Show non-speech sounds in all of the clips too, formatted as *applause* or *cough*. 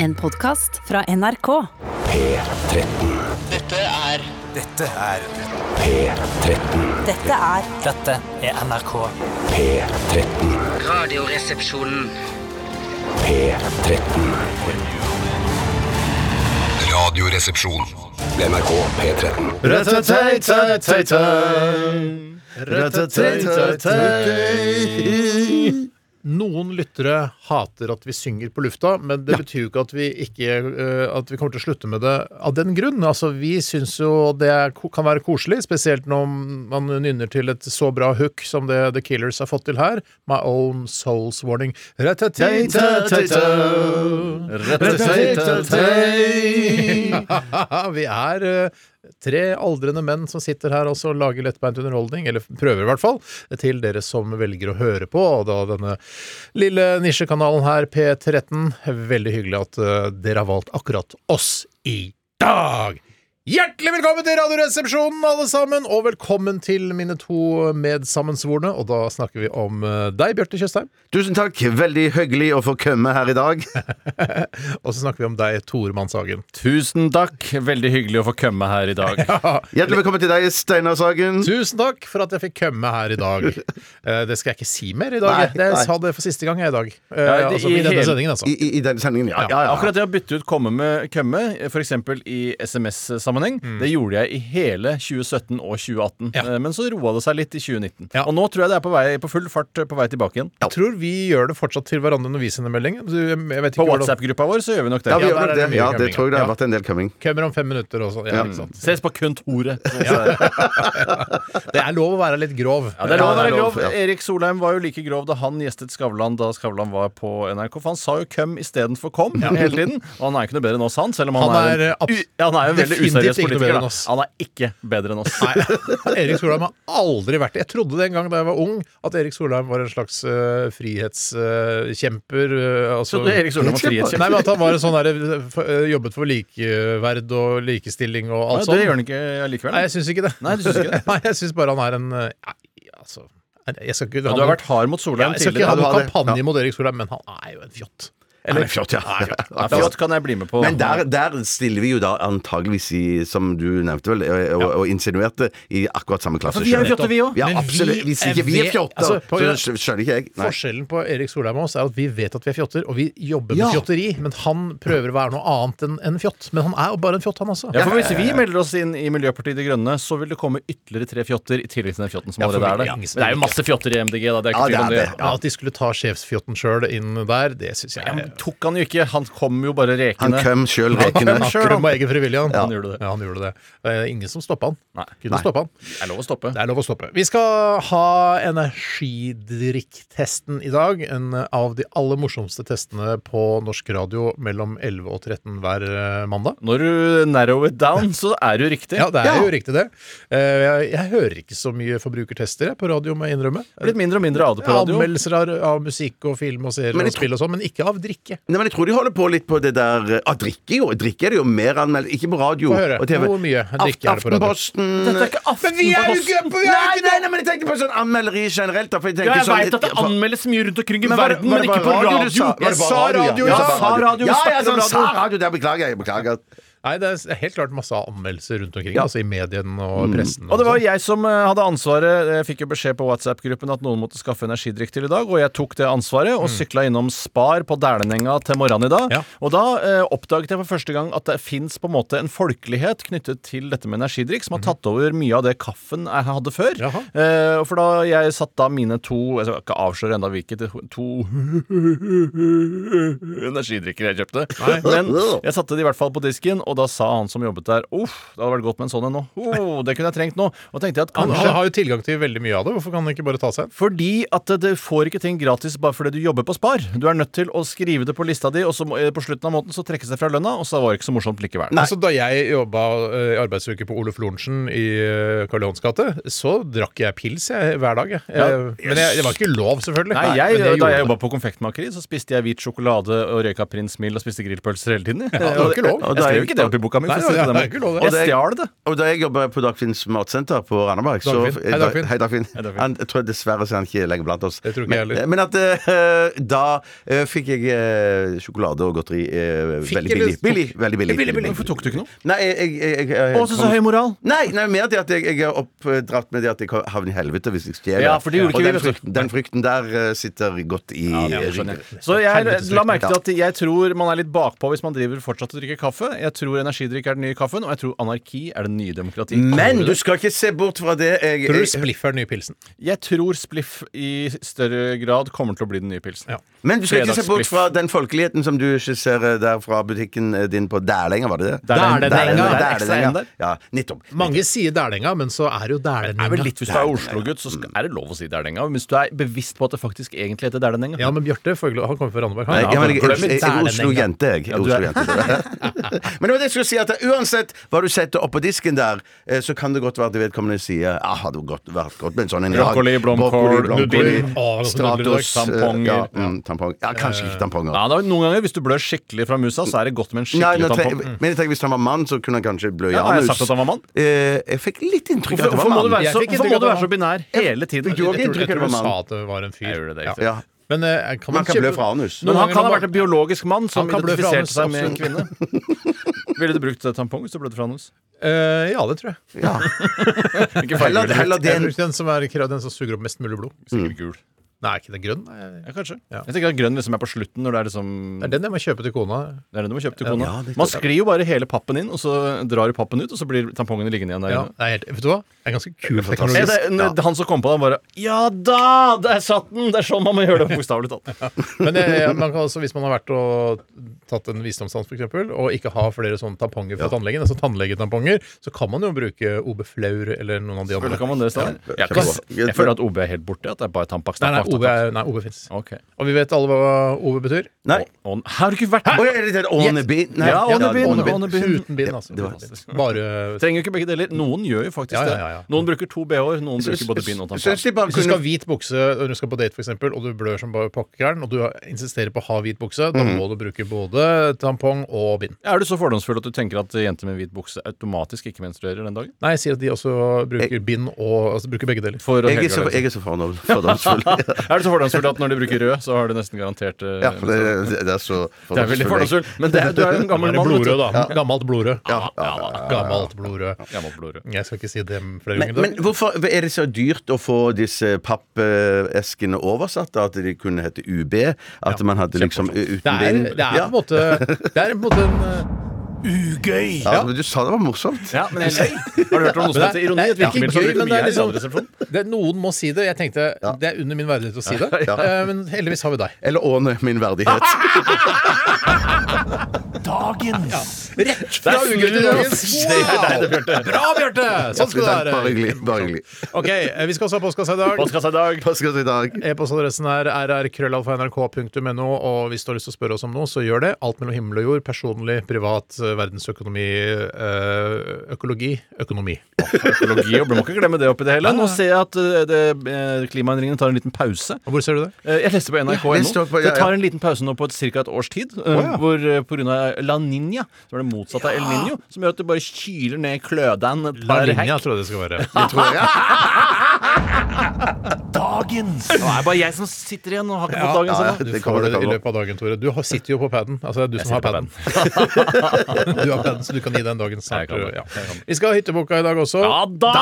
En podkast fra NRK. P13. Dette er Dette er P13. Dette er Dette er NRK. P13. Radioresepsjonen. P13. Radioresepsjon. NRK P13. Noen lyttere hater at vi synger på lufta, men det betyr jo ikke at vi ikke eh, At vi kommer til å slutte med det av den grunn. Altså, Vi syns jo det kan være koselig, spesielt når man nynner til et så bra hook som det The Killers har fått til her. My Own Soul's Warning. Vi er tre aldrende menn som sitter her også og lager lettbeint underholdning, eller prøver i hvert fall, til dere som velger å høre på. Og da denne lille nisjekanalen her, P13. Veldig hyggelig at eh, dere har valgt akkurat oss i dag! Hjertelig velkommen til Radioresepsjonen, alle sammen, og velkommen til mine to medsammensvorne. Og da snakker vi om eh, deg, Bjarte Tjøstheim. Tusen takk. Veldig hyggelig å få komme her i dag. *laughs* Og så snakker vi om deg, Tore Mannshagen. Tusen takk. Veldig hyggelig å få komme her i dag. *laughs* Hjertelig velkommen til deg, Steinar Sagen. Tusen takk for at jeg fikk komme her i dag. *laughs* Eh, Det skal jeg ikke si mer i dag. Nei, nei. Jeg sa det for siste gang jeg i dag. Eh, Ja, det- altså, i I denne sendingen, altså. I, i, I denne sendingen, ja. ja, ja. Akkurat det å bytte ut komme med kømme, f.eks. i SMS-sammenheng, det gjorde jeg i hele 2017 og 2018. Ja. Eh, Men så roa det seg litt i 2019. Ja. Og nå tror jeg det er på, vei, på full fart eh, på vei tilbake igjen. Jeg tror vi gjør det fortsatt til hverandre når vi sender melding. Ikke På WhatsApp-gruppa vår så gjør vi nok det. Ja, vi Ja, gjør det det. Ja, det tror jeg det har Ja. vært en del coming. Kommer om fem minutter også. Ja, Ja. Ses på kontoret. *laughs* *laughs* Det er lov å være litt grov. Ja, det er lov å være grov. ja. Erik Solheim var jo like grov da han gjestet Skavlan da Skavlan var på NRK. For han sa jo 'køm' istedenfor 'kom' hele tiden. Og han er ikke noe bedre enn oss, han. Selv om han, Han er, er, ja, han er en veldig useriøs bedre politiker. Da. Han er ikke bedre enn oss. Nei, *laughs* Erik Solheim har aldri vært det. Jeg trodde det en gang da jeg var ung, at Erik Solheim var en slags uh, frihetskjemper. Uh, altså, Trodde Erik Solheim var frihetskjemper. Nei, men At han var en sånn der, eh, jobbet for likeverd og likestilling og alt sånt. det gjør han ikke likevel. Nei, jeg syns ikke det. Nei, du synes ikke det? *laughs* Nei, jeg syns bare han er en uh, ja, altså, ikke han, du har vært hard mot ja, tidligere. Jeg skal ikke ha noen kampanje mot Erik Solheim, men han er jo en fjott. Han er fjott, ja. Ja, Fjott kan jeg bli med på. Men der, der stiller vi jo da antageligvis i, som du nevnte vel, og, og, og insinuerte, i akkurat samme klasse. for vi er jo selv. vi òg. Ja, absolutt. Hvis ikke vi er fjotter, altså, på- så skjønner ikke jeg. Nei. Forskjellen på Erik Solheim og oss er at vi vet at vi er fjotter, og vi jobber med Ja. fjotteri. Men han prøver å være noe annet enn en fjott. Men han er jo bare en fjott, han også. Ja, for Hvis vi melder oss inn i Miljøpartiet De Grønne, så vil det komme ytterligere tre fjotter i tillegg til den fjotten som Ja, allerede er der. ja, Men det er jo masse fjotter i MDG, da. Det er ikke ja, det er det. Ja, At de skulle ta sjefsfjotten sjøl inn der, det syns jeg Ja, tok han jo ikke. Han kom jo bare Han kom sjøl rekende. Han kom Akkurat med egen frivillig, han. Han gjorde det. Ja, han gjorde det. Det er ingen som stoppa han. Nei. Kunne stoppe han. Det er lov å stoppe. Det er lov å stoppe. Vi skal ha energidrikktesten i dag. En av de aller morsomste testene på norsk radio mellom 11 og 13 hver eh, mandag. Når du narrow it down, så er det jo riktig. Ja, det er Ja. jo riktig, det. Eh, Jeg, jeg hører ikke så mye forbrukertester jeg, på radio, må jeg innrømme. Blitt mindre og mindre av det på radio. Anmeldelser av, av musikk og film og serier og spill og sånn, men ikke av drikke. Nei, men jeg tror de holder på litt på det der ah, Drikke jo. Drikke er det jo mer anmeldt. Ikke på radio Få høre. og TV. Hvor mye drikke er det på radio? Aftenposten Dette er ikke Aftenposten. Nei, nei, nei, men jeg tenker på sånn anmelderi generelt. Da, for jeg tenker Ja, jeg sånn, veit at det anmeldes mye rundt omkring i Men var det- verden, var men det ikke på radio. radio du sa? Var det Jeg bare sa radio, ja? jeg Ja, sa radio, Ja, sånn, sa radio. Der beklager jeg. Beklager. Nei, det er helt klart masse anmeldelser rundt omkring, altså i medien og pressen. Og det var sånn. jeg som eh, hadde ansvaret. Jeg fikk jo beskjed på WhatsApp-gruppen at noen måtte skaffe energidrikk til i dag, og jeg tok det ansvaret og sykla innom Spar på Dælenenga til morgenen i dag. Ja. Og da eh, oppdaget jeg for første gang at det fins på en måte en folkelighet knyttet til dette med energidrikk, som har tatt over mye av det kaffen jeg hadde før. Eh, for da jeg satt da mine to Jeg skal ikke avsløre enda hvilket to *laughs* energidrikker jeg kjøpte. Men jeg satte de i hvert fall på disken, og da sa han som jobbet der Uff, det hadde vært godt med en sånn en nå. Oh, det kunne jeg trengt nå. Og tenkte jeg at kanskje han har jo tilgang til veldig mye av det. Hvorfor kan han ikke bare ta seg en? fordi at du får ikke ting gratis bare fordi du jobber på Spar. Du er nødt til å skrive det på lista di, og så eh, på slutten av måneden så trekkes det fra lønna, og så var det ikke så morsomt likevel. Nei. Altså, da jeg jobba uh, i arbeidsuke på Oluf Lorentzen i uh, Karl Johans gate, så drakk jeg pils jeg, hver dag. Jeg. Eh, Men jeg, det var ikke lov, selvfølgelig. Nei, jeg, men Da jeg det. jobba på konfektmakeri, så spiste jeg hvit sjokolade og røyka Prins Mild og spiste grillpølser hele tiden. Ja, det var ikke lov. Jeg skrev ikke det i boka mi. Nei, for å si det det er ikke lov, det. Jeg stjal det. Og da jeg jobba på Dagfinns matsenter på Randaberg så Dagfinn. Hei, Dagfinn. Hei, Dagfinn. Dagfinn. Han, jeg tror dessverre så er han ikke lenger blant oss. Det tror ikke jeg men, heller. men at eh, da eh, fikk jeg eh, sjokolade og godteri eh, Fikk veldig eller billig. billig. Veldig billig. Billig, billig. Hvorfor tok du ikke noe? Nei, jeg, jeg, jeg, jeg, Å, så så høy moral. Nei, nei, mer det at jeg, jeg er oppdratt med det at jeg havner i helvete hvis jeg stjeler. Ja, for det gjorde Og ikke vi, den vet du. frykten, den frykten der eh, sitter godt i jeg. Så jeg la merke til at jeg tror man er litt bakpå hvis man driver fortsatt og drikker kaffe. Jeg tror energidrikk er den nye kaffen, og jeg tror anarki er den nye demokrati. Men du skal ikke se bort fra det jeg, Tror du Spliff er den nye pilsen? Jeg tror spliff i større grad kommer til å bli den nye pilsen. Ja. Men du skal ikke se bort fra den folkeligheten som du skisserer der fra butikken din på Dælenga, var det det? Dælenga. Ja, nettopp. Mange sier Dælenga, men så er jo er vel litt Hvis du er Oslo-gutt, så skal, er det lov å si Dælenga. Hvis du er bevisst på at det faktisk egentlig heter Dælenenga Ja, men Bjarte han kommer fra Randaberg. Jeg, er Oslo-jente, jeg. *laughs* Men det var det jeg skulle si, at uansett hva du setter oppå disken der, eh, så kan det godt være at vedkommende sier ah, hadde godt, vært godt med en sånn en i dag. Brokkoli, blomkål, nudler. Stratos, eh, tamponger. Ja, mm, tampong. ja, kanskje ikke tamponger. Ja, da, noen ganger hvis du blør skikkelig fra musa, så er det godt med en skikkelig Nei, tampong. tampong. men jeg tenker hvis han var mann, så kunne han kanskje blø Ja, har jeg sagt at han var mann? Eh, jeg fikk litt inntrykk av at hvorfor må det du var Jeg fikk hvorfor må du være så binær hele tiden? Jeg jeg mann. sa at det var en fyr. Jeg gjorde det, Ja. riktig. Ja. Men eh, kan Man man kan blø kjøpe fra anus. Men han kan ha vært en biologisk mann som Han kan blø fra identifiserte anus, seg med en kvinne. *laughs* Ville du brukt tampong hvis du blødde fra anus? Eh, ja, det tror jeg. Ja. *laughs* Ikke Heller, farge, heller Jeg enn bruker den som er den som suger opp mest mulig blod. sikkert gul. Nei, er ikke den grønn? Nei, Ja, kanskje. Ja. Jeg tenker at grønn liksom er på slutten når det er liksom Det er den jeg må kjøpe til kona. Det er den du må kjøpe til kona. Ja, det Man sklir jo bare hele pappen inn, og så drar du pappen ut, og så blir tampongene liggende igjen der Ja, inne. det er helt, vet du hva? Det er ganske kul teknologi. det, det, han som kom på det, bare Ja da! Der satt den! Det er sånn man må gjøre det, bokstavelig talt. *laughs* Men eh, man kan også, hvis man har vært og tatt en visdomsdans, f.eks., og ikke har flere sånne tamponger fra tannlegen, altså tannlegetamponger, så kan man jo bruke OB Flaur eller noen av de andre. Kan man det, Steiner? Ja, Jeg, kan- jeg føler at OB er helt borte. At det er bare Tampax. Nei, nei, OB, er, nei, OB fins. Ok. Og vi vet alle hva OB betyr. Nei. Og, har du ikke vært er det det Åneby? Nei. Ja. Åneby. Uten bin, altså. det var- Bare Trenger jo ikke begge deler. Noen gjør jo faktisk Ja, ja, ja, ja. det. Noen bruker to bh-er, noen bruker både bind og tampong. Hvis du skal ha hvit bukse når du skal på date, eksempel, og du blør som bare pokkeren, og du insisterer på å ha hvit bukse, da må du bruke både tampong og bind. Er du så fordomsfull at du tenker at jenter med hvit bukse automatisk ikke menstruerer den dagen? Nei, jeg sier at de også bruker bind og altså, bruker begge deler. For Jeg er så, jeg er så fordomsfull. *laughs* Er du så fordomsfull at når de bruker rød, så har du nesten garantert uh, Ja, for det, det er så Det er veldig fordomsfull. Men det, du er jo en gammel mann. blodrød, da. Gammelt blodrød. Ja, ja, ja. Gammelt blodrød. Gammelt blodrød. Jeg skal ikke si det flere Men, ganger. men hvorfor er det så dyrt å få disse pappeskene oversatt? da? At de kunne hete UB? At man hadde liksom uten det er, bind? det er Ja. på en måte Det er på en måte en uh, Ugøy! Ja, men Du sa det var morsomt. Ja, men jeg Har du hørt om noe som heter er- ironi? Et virkemiddel som bruker mye er her i Radioresepsjonen? det, Noen må si det. Jeg tenkte det er under min verdighet å si det, Eh, men heldigvis har vi deg. Eller Åne, min verdighet. *laughs* *laughs* Dagens! Rett fra ugøy til dagens! Det er deg, det, Bjarte. Bra, Bjarte! Sånn skal det Bare være. hyggelig. Bare hyggelig. Ok, eh, Vi skal også ha postkassa i dag. Postkassa i dag. Si i dag? E-postadressen er rrkrøllalfa.nrk.no, og hvis du har lyst til å spørre oss om noe, så gjør det. Alt mellom himmel og jord. Personlig, privat, eh, verdensøkonomi, eh, økologi, økonomi. Økologi, og Man må ikke glemme det oppi det hele. Nå ser jeg at det, klimaendringene tar en liten pause. Og hvor ser du det? Jeg leste på nrk.no. Det tar en liten pause nå på ca. et års tid. ja. Hvor pga. grunn av La Niña, som er det motsatte av El Niño, som gjør at det bare kyler ned klødene et La linja, hekk. tror jeg det skal være. Det tror jeg. *laughs* Dagens! Nå er det bare jeg som sitter igjen og har ikke fått dagens ja, ja. ennå. Du får det det i løpet av dagen, Tore. Du har- sitter jo på paden. Altså, det er du som har sitter paden. *laughs* du har paden, så du kan gi den dagen snart. Jeg kan det. Ja. Det. Vi skal ha hytteboka i dag også. Ja da!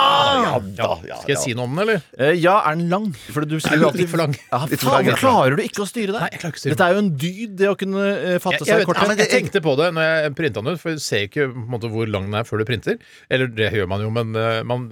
Ja, Skal jeg si noe om den, eller? Eh, Ja, er den lang? For du skriver jo alltid Litt for lang. Ja, Litt for lang, faen, ja. klarer du ikke å styre deg? Nei, jeg klarer ikke å styre Dette er jo en dyd, det å kunne eh, fatte Jeg, jeg, seg vet, kort. ja, men jeg tenkte på det når jeg printa den ut, for du ser ikke på en måte, hvor lang den er før du printer. Eller det gjør man jo, men eh, man,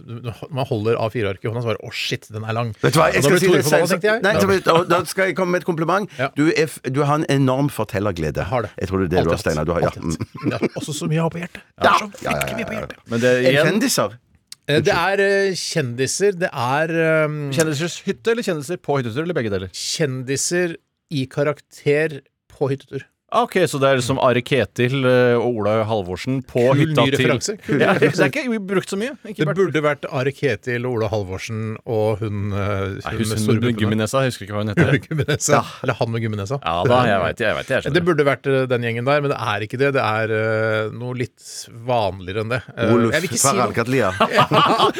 man holder A4-arket i hånda og svarer Å, shit, den er lang. Vet du hva, jeg skal si det selv. tenkte jeg. Nei, så, og da skal jeg komme med et kompliment. Ja. Du, er, du har en enorm fortellerglede. Jeg har det. Jeg tror det er det du har, Steinar. Du har, ja. Mm. Ja, også så mye jeg har på hjertet. Ja, Det er så ja, ja, fryktelig mye på hjertet. Men det Er igjen kjendiser? Eh, Det er eh, kjendiser, det er um... Kjendisers hytte eller kjendiser på hyttetur, eller begge deler? kjendiser i karakter på hyttetur. Ok, så det er liksom Are Ketil eh, og Ola Halvorsen på Kul hytta ny til. Kul *laughs* ny Ja, det referanse. er ikke brukt så mye. Ikke Det vært- burde vært Are Ketil, og Ola Halvorsen og hun, hun, Nei, hun husker med. Gumminesa? Jeg husker ikke hva hun heter. *laughs* Ja. Eller han med gumminesa. Ja da, jeg vet, jeg, vet, jeg Det burde vært eh, den gjengen der, men det er ikke det. Det er uh, noe litt vanligere enn det. Uh, Oluf jeg vil ikke si noe.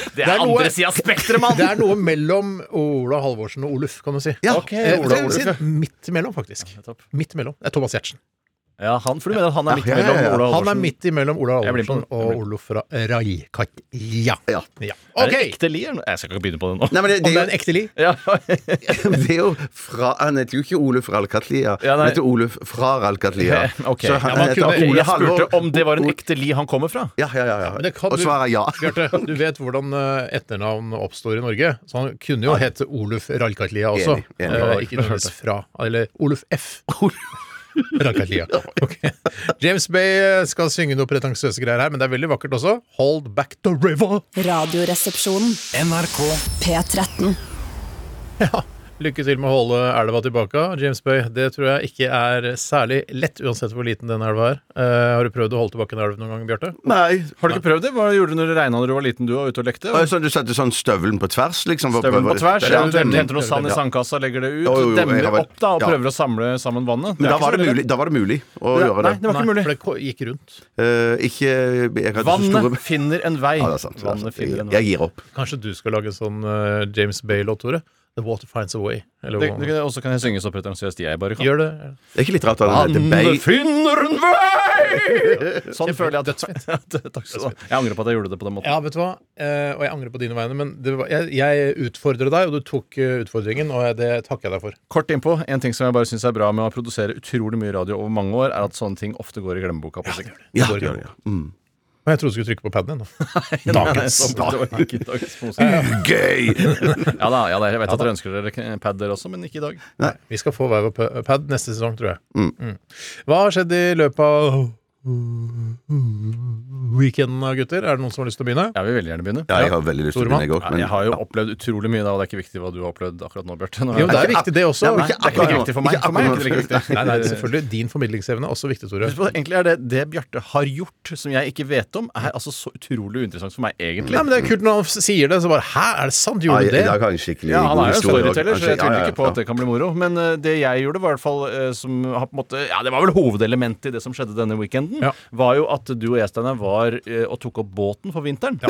*laughs* Det er andre sida av spekteret, mann! Det er noe mellom Ola Halvorsen og Oluf, kan du si. Ja, okay, Eh, Ola Oluf. Midt imellom, faktisk. Midt imellom. Det er Thomas Giertsen. Ja, han, for du mener at han er midt Ja, ja, mellom. Ola Han er midt imellom Ola Halvorsen og Olof fra Ja, Ja. Ja. Er OK! det ekte li? eller noe? Jeg skal ikke begynne på det nå. Nei, men det, Om det er en ekte li? Ja, *laughs* det er jo fra Han heter jo ikke Oluf Ralkatlia, Ja, nei. han heter Oluf fra Ralkatlia. ok. Så han Ja, man heter kunne- Ole jeg spurte om det var en ekte li han kommer fra. Ja, ja, ja. ja. Det kan Og du- svaret er ja. *laughs* Bjarte, du vet hvordan eh, etternavn oppstår i Norge. Så han kunne jo hete Oluf Ralkatlia også. Enig, enig. Eh, ikke nødvendigvis fra. Eller Oluf F. *laughs* Raikatlia. Okay. James Bay eh, skal synge noe pretensiøse greier her, men det er veldig vakkert også. Hold back the river. Radioresepsjonen. NRK P13. Lykke til med å holde elva tilbake, James Bay. Det tror jeg ikke er særlig lett, uansett hvor liten den elva er. Uh, har du prøvd å holde tilbake en elv noen gang, Bjarte? Nei. Har du ikke prøvd det? Hva gjorde du når det regna da du var liten du var ute og lekte? Og Sånn, du setter sånn støvelen på tvers, liksom? Støvelen på tvers, Ja, du henter noe sand i sandkassa, legger det ut, Jo, jo, jo, demmer vært- opp da og ja. prøver å samle sammen vannet. Men da var, det mulig, da var det mulig å Ja, gjøre nei, det. det var ikke mulig. For det gikk rundt. Uh, ikke Vannet store finner en vei. Ja, det er sant. det er sant. Vannet finner en vei. jeg gir opp. Kanskje du skal lage sånn eh, James Bay-låt, Tore? The water finds a way. Eller Det, det, og så kan jeg synge så pretensiøst jeg bare kan. Gjør det. Det er ikke litt rart at Bay finner en vei! *laughs* Sånn føler jeg at Dødsfint. *laughs* Takk skal du ha. Jeg angrer på at jeg gjorde det på den måten. Ja, vet du hva? Eh, og jeg angrer på dine vegne, men det var, jeg, jeg utfordret deg, og du tok eh, utfordringen, og det takker jeg deg for. Kort innpå, En ting som jeg bare syns er bra med å produsere utrolig mye radio over mange år, er at sånne ting ofte går i glemmeboka. på sikt. Ja, gjør det ikke gjør det, ja. Mm. Og jeg trodde du skulle trykke på paden din. da. *laughs* Dagens. Gøy! *laughs* Ja da, ja da, jeg vet at dere ønsker dere pad dere også, men ikke i dag. Vi skal få hver vår pad neste sesong, tror jeg. Mm. Hva har skjedd i løpet av weekenden, gutter? Er det noen som har lyst til å begynne? Jeg vil veldig gjerne begynne. Ja, jeg har veldig lyst til å begynne, jeg òg. Men... jeg har jo opplevd utrolig mye, da, og det er ikke viktig hva du har opplevd akkurat nå, Bjarte. Jo, det er viktig, det også. Nei, Nei, det er ikke viktig for meg. For meg er ikke viktig. Nei, nei, selvfølgelig. Din formidlingsevne er også viktig, Tore. Egentlig er det det Bjarte har gjort, som jeg ikke vet om, er altså så utrolig uinteressant for meg, egentlig. Nei, men Det er kult når han sier det, så bare Hæ, er det sant? Gjorde du det? Ja, han er jo storyteller, så jeg tviler ikke på at det kan bli moro. Men eh, det jeg gjorde, var i hvert fall eh, som har på en måte Ja, det var vel hovedelementet i det som skjedde denne weekenden. Ja. Var jo at du og jeg, Steinar, var eh, og tok opp båten for vinteren. *laughs*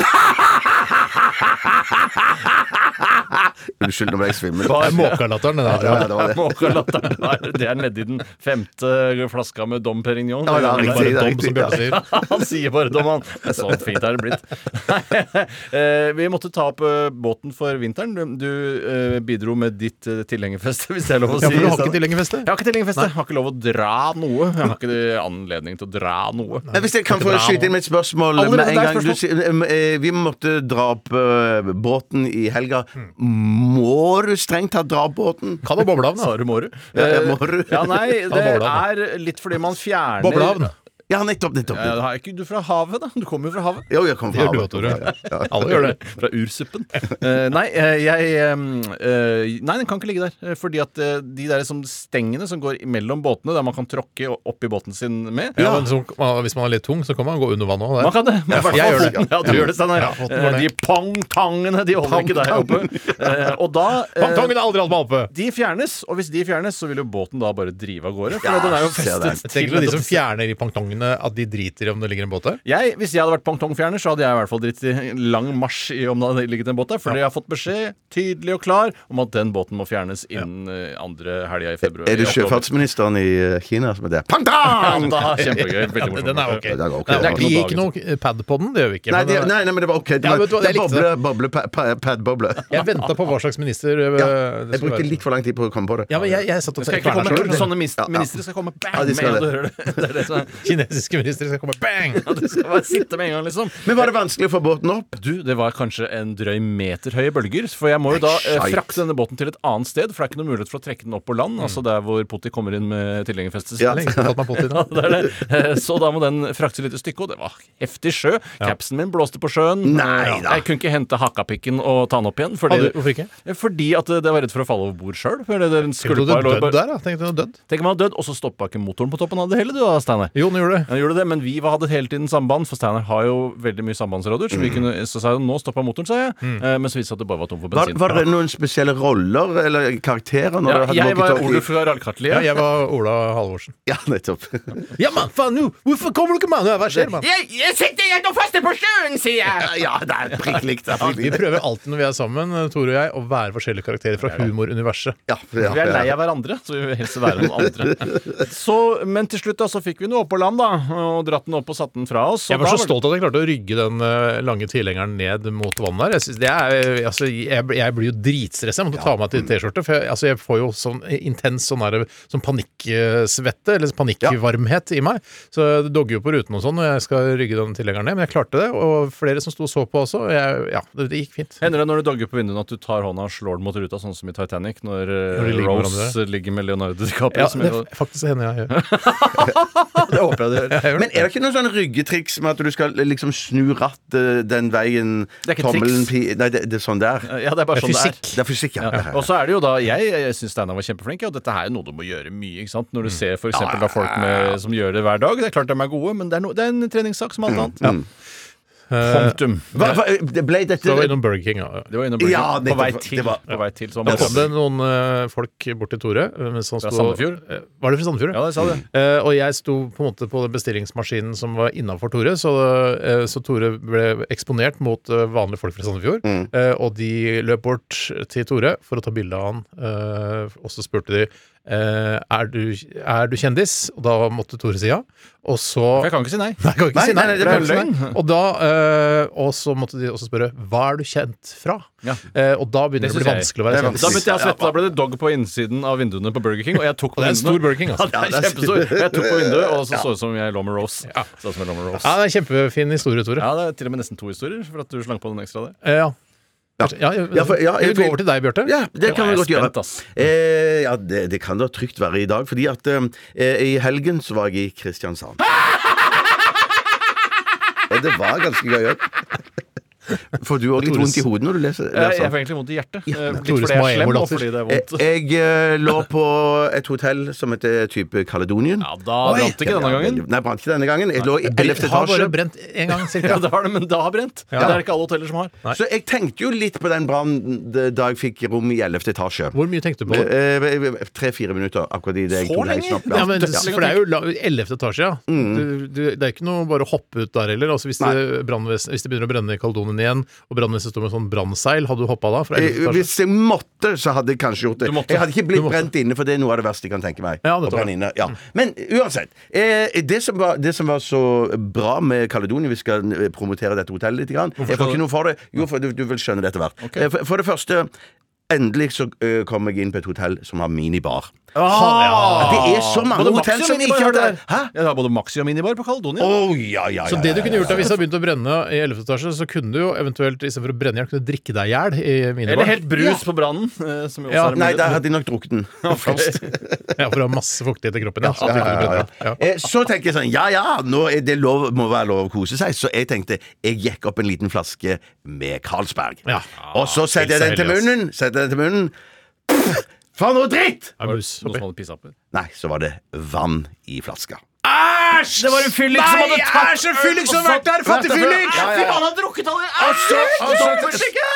*laughs* Unnskyld, nå ble jeg svimmel. Det er måkalatteren, det der. Ja, ja, det var det. *laughs* Måkalatteren der, det er nedi den femte flaska med Dom Perignon. Ja, ja, Det er riktig, bare det er dom, riktig, som ja. sier. *laughs* Han sier bare dom, han. Så fint er det blitt. Eh, Vi måtte ta opp eh, båten for vinteren. Du- Du eh, bidro med ditt tilhengerfeste, hvis det er lov å Ja, si. for du har ikke tilhengerfeste? Jeg har ikke tilhengerfeste. Jeg har ikke lov å dra noe. Jeg har ikke anledning til å dra noe. Nei. Hvis jeg kan få skyte inn med et spørsmål Allerede med en gang. Du, vi måtte dra opp uh, båten i helga. Må du strengt tatt dra opp båten? Kan ha boblehavn, da. *laughs* du? Ja, ja, Eh, Mårud. Ja, nei, *laughs* det er litt fordi man fjerner Boblehavn. Ja, nettopp. nettopp. Ja, er ikke du fra havet, da? Du kommer jo fra havet. Jo, jeg kom Det fra gjør du havet. Tore. Ja, ja, ja. *laughs* Alle gjør det. Fra ursuppen. Uh, nei, eh, jeg eh, Nei, den kan ikke ligge der. Fordi at de der som stengene som går mellom båtene, der man kan tråkke opp i båten sin med Ja, men så, hvis man er litt tung, så kan man gå under vannet òg. Man kan det. Men i hvert jeg gjør det. Ja, du gjør det, Steinar. Ned. de pangtangene, de holder ikke der oppe. Eh, Og da Pangtangene har aldri hatt meg oppe! De fjernes, og hvis de fjernes, så vil jo båten da bare drive av gårde. For Ja, den er jo festet til festet Tenk på de som fjerner de pangtongene, at de driter i om det ligger en båt der. jeg, Hvis jeg hadde vært pongtongfjerner, så hadde jeg i hvert fall dritt i lang marsj i om det hadde ligget en båt der. Fordi jeg har fått beskjed, tydelig og klar, om at den båten må fjernes innen ja. andre helga i februar. Er det i sjøfartsministeren i eh, Kina som heter Pang *laughs* Ja, da, kjempegøy. Veldig morsomt. Den er ok. Ja, det er ok. Nei, Det er vi gir ikke noe pad på den, det gjør vi ikke. Nei, men, det, eh, nei, nei, men det var ok. Det Ja, var, du det er boble, boble, pa- pa- pad-boble. Jeg venta på hva slags minister eh, Ja, jeg brukte litt for lang tid på å komme på det. Ja, men jeg, jeg satt og Det skal ikke tenkte komme Sånne Ja, ja. ministre skal komme bang Ja, de skal med det. du hører det. *laughs* det, kinesiske ministre skal komme bang! Ja, det skal bare sitte med en gang, liksom. Men var det vanskelig å få båten opp? Du, det var kanskje en drøy meter høye bølger. For jeg må jo da eh, frakte denne båten til et annet sted, for det er ikke noe mulighet for å trekke den opp på land. Altså der hvor Potti kommer inn med tilhengerfestet. Ja. *laughs* Ja. Eh, Så da må den fraktes et lite stykke, og det var heftig sjø. Capsen min blåste på sjøen. Nei Eh, da. Jeg kunne ikke hente hakkapikken og ta den opp igjen. Fordi, Hadde- Hvorfor ikke? fordi at det var redd for å falle over bord sjøl. Tenkte du hadde dødd der, da? Du? Tenk om du hadde dødd, og så stoppa ikke motoren på toppen av det hele, du da, Steinar. Jo, nå gjorde det. Han gjorde det, men vi var- hadde hele tiden samband, for Steinar har jo veldig mye sambandsradioer. Så vi kunne, så sa jeg nå stoppa motoren, sa jeg. Mm. Men så viste det seg at det bare var tom for bensin. var det noen spesielle roller eller karakterer? Når ja, hadde jeg var Ole fra Oluf Ja, jeg var Ola Halvorsen. *laughs* Ja, nettopp. *laughs* Ja, mann, faen, nå! Hvorfor kommer du ikke, mann? Hva skjer, mann? Jeg, sitter igjen og faster på sjøen, sier jeg! *laughs* Ja, det er prikk likt. det Vi prøver alltid når vi er sammen, Tore og jeg, å være forskjellige karakterer fra humoruniverset. Ja, ja, Vi er lei av hverandre, så vi vil helst være noen andre. Så, men til slutt da, så fikk vi noe opp på land, da, og dratt den opp og satt den fra oss. Jeg var så stolt at jeg klarte å rygge den eh, lange tilhengeren ned mot vannet der. Jeg, synes er, eh, altså, jeg, jeg blir jo dritstressa. Jeg måtte ta av meg til T-skjorte. For jeg, altså, jeg får jo sånn intens sånn, der, sånn panikksvette, eller panikkvarmhet i meg. Så det dogger jo på ruten og sånn når jeg skal rygge den tilhengeren ned. Men jeg klarte det, og flere som sto og så på også. og Jeg, ja, det, det gikk fint. Hender det når du dogger på vinduene at du tar hånda og slår den mot ruta, sånn som i Titanic, når, eh, Når ligger med Rose hverandre. ligger med Leonardo DiCaprio? Ja, som det, faktisk hender jeg gjør. *laughs* det håper jeg det. *laughs* Men er det ikke noe sånn ryggetriks med at du skal liksom snu rattet den veien Det er ikke tommelen triks. pi- Nei, det, det er sånn der. Ja, det er bare Det er sånn fysikk. det er. Det er fysikk, ja. Ja. Og så er det jo da Jeg, jeg syns Steinar var kjempeflink, og dette her er noe du må gjøre mye. ikke sant? Når du ser for eksempel da folk med, som gjør det hver dag. Det er klart de er gode, men det er, no, det er en treningssak som alt annet. Punktum. Hva, hva, det ble dette Så var innom Burger King. Ja. Det var innom Burger Ja, King. på vei til. Det var- på vei til Da kom det noen eh, folk bort til Tore. eh, mens han Fra sto- Sandefjord? Eh, Var det fra Sandefjord? Ja, det sa det. Eh, og jeg sto på en måte på den bestillingsmaskinen som var innafor Tore, så, eh, så Tore ble eksponert mot eh, vanlige folk fra Sandefjord. Eh, og de løp bort til Tore for å ta bilde av han, eh, og så spurte de eh, er, du, er du kjendis? Og da måtte Tore si ja. Og så For jeg kan ikke si nei. Nei, ikke Nei, si nei. nei, det er løgn. Og, da, eh, og så måtte de også spørre hva er du kjent fra? Ja. Uh, og da begynner det, å bli jeg. vanskelig å være kjendis. Da begynte jeg å svette. Da ble det dog på innsiden av vinduene på Burger King. Og jeg tok på Og det er en stor Burger King, *laughs* altså. Ja, det er kjempestor. Jeg tok på vinduet, og så så ut som jeg lå med Rose. Ja. Så ut som jeg lå med Rose. Ja, det er en kjempefin historie, Tore. Ja, det er til og med nesten to historier, for at du slang på den ekstra der. Eh, ja. Ja, ja, Ja, for- ja, jeg vi vil gå over til deg, Bjarte. Ja, det kan vi godt gjøre. spent. Eh, ja, det, det kan da trygt være i dag, fordi at eh, i helgen så var jeg i Kristiansand. *laughs* Og det var ganske gøy. Får du òg litt vondt i hodet når du leser? Jeg, jeg får egentlig vondt i hjertet. Ja, Eh, Litt fordi jeg er slem, og fordi det er Eh, vondt. Jeg jeg lå på et hotell som heter type Caledonian. Ja, da brant det ikke denne gangen. Nei, brant ikke denne gangen. Jeg lå i 11. etasje. har bare brent én gang, *laughs* Ja, cirka. det har det, men da har brent. Det er det ikke alle hoteller som har. Så jeg tenkte jo litt på den brannen da jeg fikk rom i 11. etasje. Hvor mye tenkte du på det? Tre-fire minutter, akkurat i det jeg Så tok lenge? heisen opp. Ja, men, for det er jo la- 11. etasje, ja. Du, du, det er ikke noe bare å hoppe ut der heller. Altså, hvis, det, hvis det begynner å brenne i Caledonien igjen, og brannvesenet står med sånn brannseil, hadde du hoppa da? Fra 11. Eh, etasje? Hvis jeg måtte, så hadde jeg kanskje gjort det. Du måtte. Jeg hadde ikke Du blitt måtte. brent inne, for det er noe av det verste jeg kan tenke meg. Ja, det Å tror brenne inne, ja. Men uansett. Eh, det, som var, det som var så bra med Caledonia Vi skal eh, promotere dette hotellet litt. Grann. Jeg får skal ikke noe for det. Jo, for du, du vil skjønne det etter hvert. Eh, For, for det første Endelig så eh, kom jeg inn på et hotell som har minibar. Ah, Det er så mange Både hotell som ikke har det. Hæ? Ja, har både Maxi og minibar på Caledonia. Oh, ja, ja, ja, Så det du kunne gjort da, hvis det hadde begynt å brenne i 11. etasje, så kunne du jo eventuelt istedenfor å brenne i hjel, kunne drikke deg i hjel i Eller helt brus på brannen. eh, Nei, der hadde jeg nok drukket den. *laughs* *laughs* Ja, for å ha masse fuktighet i kroppen. Ja, så Ja, ja, ja, ja. Ja. Eh, Så tenker jeg sånn, ja ja, nå er det lov, må være lov å kose seg. Så jeg tenkte, jeg gikk opp en liten flaske med Carlsberg. Ja. Og så setter jeg den til munnen. Setter den til munnen. Pff, For noe dritt! Er det Noe som hadde pissa på. Nei, så var det vann i flaska. Æsj! Det var en fyllik som hadde tatt Æsj, en fyllik som har vært der! Fattig fyllik! Ja, ja, ja. han drukket alle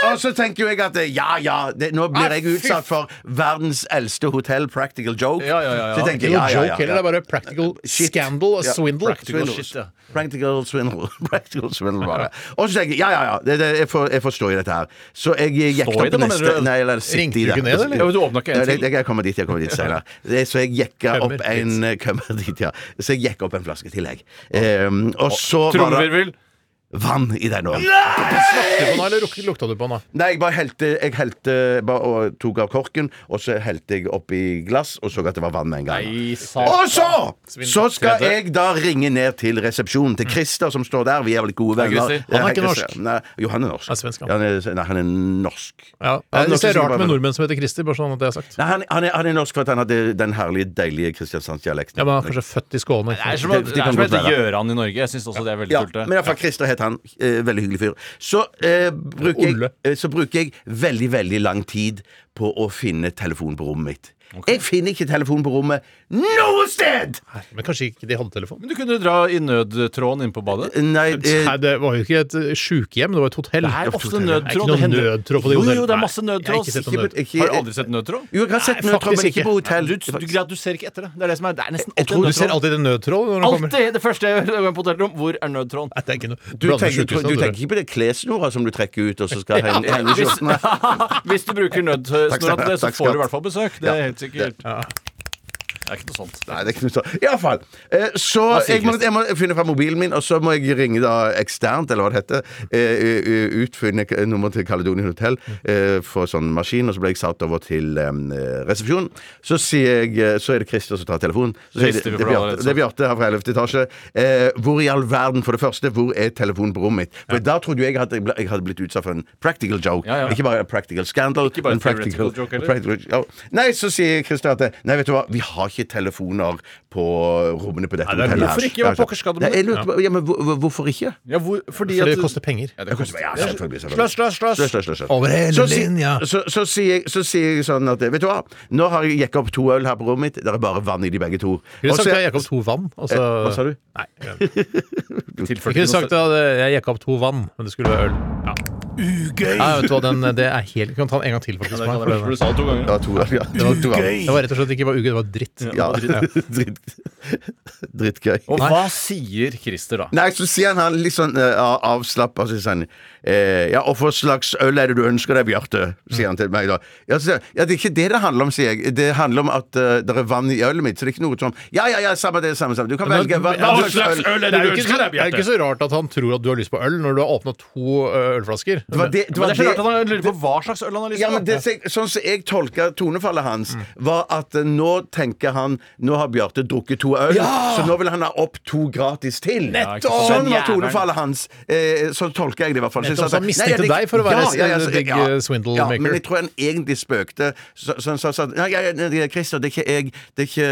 Og så, tenker jo jeg at eh, ja ja, det, nå blir jeg utsatt for verdens eldste hotell, practical joke. Ja, ja, ja, ja. Så jeg tenker, ja, ja, joke ja, det er bare practical Shit. scandal og Ja, swindle. Practical Swindle. shit, ja. Practical swindle. *laughs* Practical swindle bare. Og så tenker jeg ja, ja, ja, det, det, jeg, får, jeg forstår i dette her. Så jeg jekka opp neste? Nei, eller sitte Ringte i du det. ikke ned, eller? Du åpna ikke en til? Jeg kommer dit, jeg kommer dit senere. *laughs* Så jeg jekka opp en kømmer dit, ja. Så jeg jekka opp en flaske til, jeg. Um, og så var det Trommevirvel. Vann i den òg. Smakte du på den, eller luk- lukta du på den? da? Nei, jeg bare helte, jeg helte bare, og tok av korken, og så helte jeg oppi glass og så at det var vann med en gang. Nei, Og så! Så skal Tredje. jeg da ringe ned til resepsjonen til Christer, som står der. Vi er vel gode venner. Christer. Han er Hei, ikke Christer. norsk. Nei, jo, han er norsk. Han er svensk, han. Ja, han er, nei, han er norsk. Ja. Det er rart med nordmenn som heter Christer, bare sånn at det er sagt. Nei, han, han, er, han er norsk for at han hadde den herlige, deilige kristiansandsdialekten. Ja, men han er kanskje født i Skåne. Det er som, å- det det er som å hete. Gjøran i Norge. Jeg syns også det er veldig Ja, tullete. men iallfall Christer het han. Eh, veldig hyggelig fyr. Så, eh, bruker jeg, eh, så bruker jeg veldig, veldig lang tid på å finne telefonen på rommet mitt. Jeg finner ikke telefonen på rommet noe sted! Men kanskje ikke de hadde telefon? Men du kunne dra i nødtråden inn på badet. Nei, eh, Nei, det var jo ikke et sykehjem, sjukehjem, det var et hotell. Det er ofte nødtråd. Det er ikke noen noe nødtråd på de Jo, jo, det er Nei, masse jeg har nødtråd. ikke sett nød. Har du aldri sett nødtråd? Jo, jeg har sett Nei, nødtråd, men ikke på hotell. Du, du, du ser ikke etter det. Det er det som er Det er nesten Jeg tror Du ser alltid en nødtråd når du kommer. Alltid! Det første jeg går på hotellrom, hvor er nødtråden? Nei, det er ikke noe Du tenker, du du. tenker ikke på det klessnora som du trekker ut, og så skal *laughs* henge Hvis, skjorten? *laughs* hvis du bruker nødsnora til det, så får du i hvert fall besøk. Det er helt sikkert. Det er ikke noe sånt. Nei, det er ikke noe sånt. Iallfall. Eh, så sier jeg må, jeg må finne fram mobilen min, og så må jeg ringe da eksternt, eller hva det heter, eh, ut, k- nummer til Caledonian Hotel eh, for sånn maskin, og så ble jeg satt over til eh, resepsjonen. Så sier jeg eh, Så er det Christer som tar telefonen. Så sier jeg, rister vi det, er Bjarte, det er Bjarte her fra 11. etasje. Eh, hvor i all verden, for det første, hvor er telefonen på rommet mitt? For da trodde jeg at jeg, ble, jeg hadde blitt utsatt for en practical joke. Ja, ja. Ikke bare en practical scandal, Ikke bare men en theoretical joke, heller. practical- ja. Nei, så sier Christer at Nei, vet du hva, vi har ikke telefoner på rommene på dette Nei, det er hotellet. hvorfor ikke? Hva pokker skal det med Nei, jeg lurte på- ja, men hvor- hvor- hvorfor ikke? Ja, hvor, fordi For at det koster penger. Ja, det koster Ja, selvfølgelig. Sløss, sløss. Sløss. Over hele Så si- linja. Så, så, sier jeg, så sier jeg sånn at Vet du hva, nå har jeg jekka opp to øl her på rommet mitt. Det er bare vann i de begge to. Kunne Og sagt så- at jeg gikk opp to vann. Altså, Eh, hva sa du? Nei. Jeg *laughs* Tilførte kunne sagt at jeg gikk opp to vann, men det skulle være øl. Ja. Ugøy. Nei, vet du hva, den, det er helt Jeg kan ta den en gang til, faktisk. Det for for du sa det to ganger. Ja, to. Ja. Det var to ganger. Ugøy. Det var rett og slett ikke bare uge, det var dritt. Ja, dritt. *laughs* Drittgøy. Og hva sier Christer da? Nei, så sier han, han litt sånn uh, avslappa, så sier han eh, Ja, og hva slags øl er det du ønsker deg, Bjarte? sier han til meg da. Ja, så, ja, det er ikke det det handler om, sier jeg. Det handler om at uh, det er vann i ølet mitt, så det er ikke noe sånn Ja, ja, ja, samme det, samme, samme. Du kan velge hva, hva slags øl. er Det er ønsker deg, Bjarte? det er ikke så rart at han tror at du har lyst på øl når du har åpna to ølflasker. Det var det, det, Men var det er så det, rart at han lurer på hva slags øl han har lyst ja, men det, Sånn som jeg tolka tonefallet hans, var at eh, nå tenker han Nå har Bjarte drukket to øl, så nå vil han ha opp to gratis til. Nettopp! Sånn var tonefallet hans. Eh, sånn tolker jeg det i hvert fall. Så jeg Nettopp, sa så han mistenkte det- deg for å være en big, ja, eh, swindle ja, maker. Men jeg tror han egentlig spøkte. Så så han sa sånn Nei, ja, ja, nei, Christer, det er ikke jeg Det er ikke,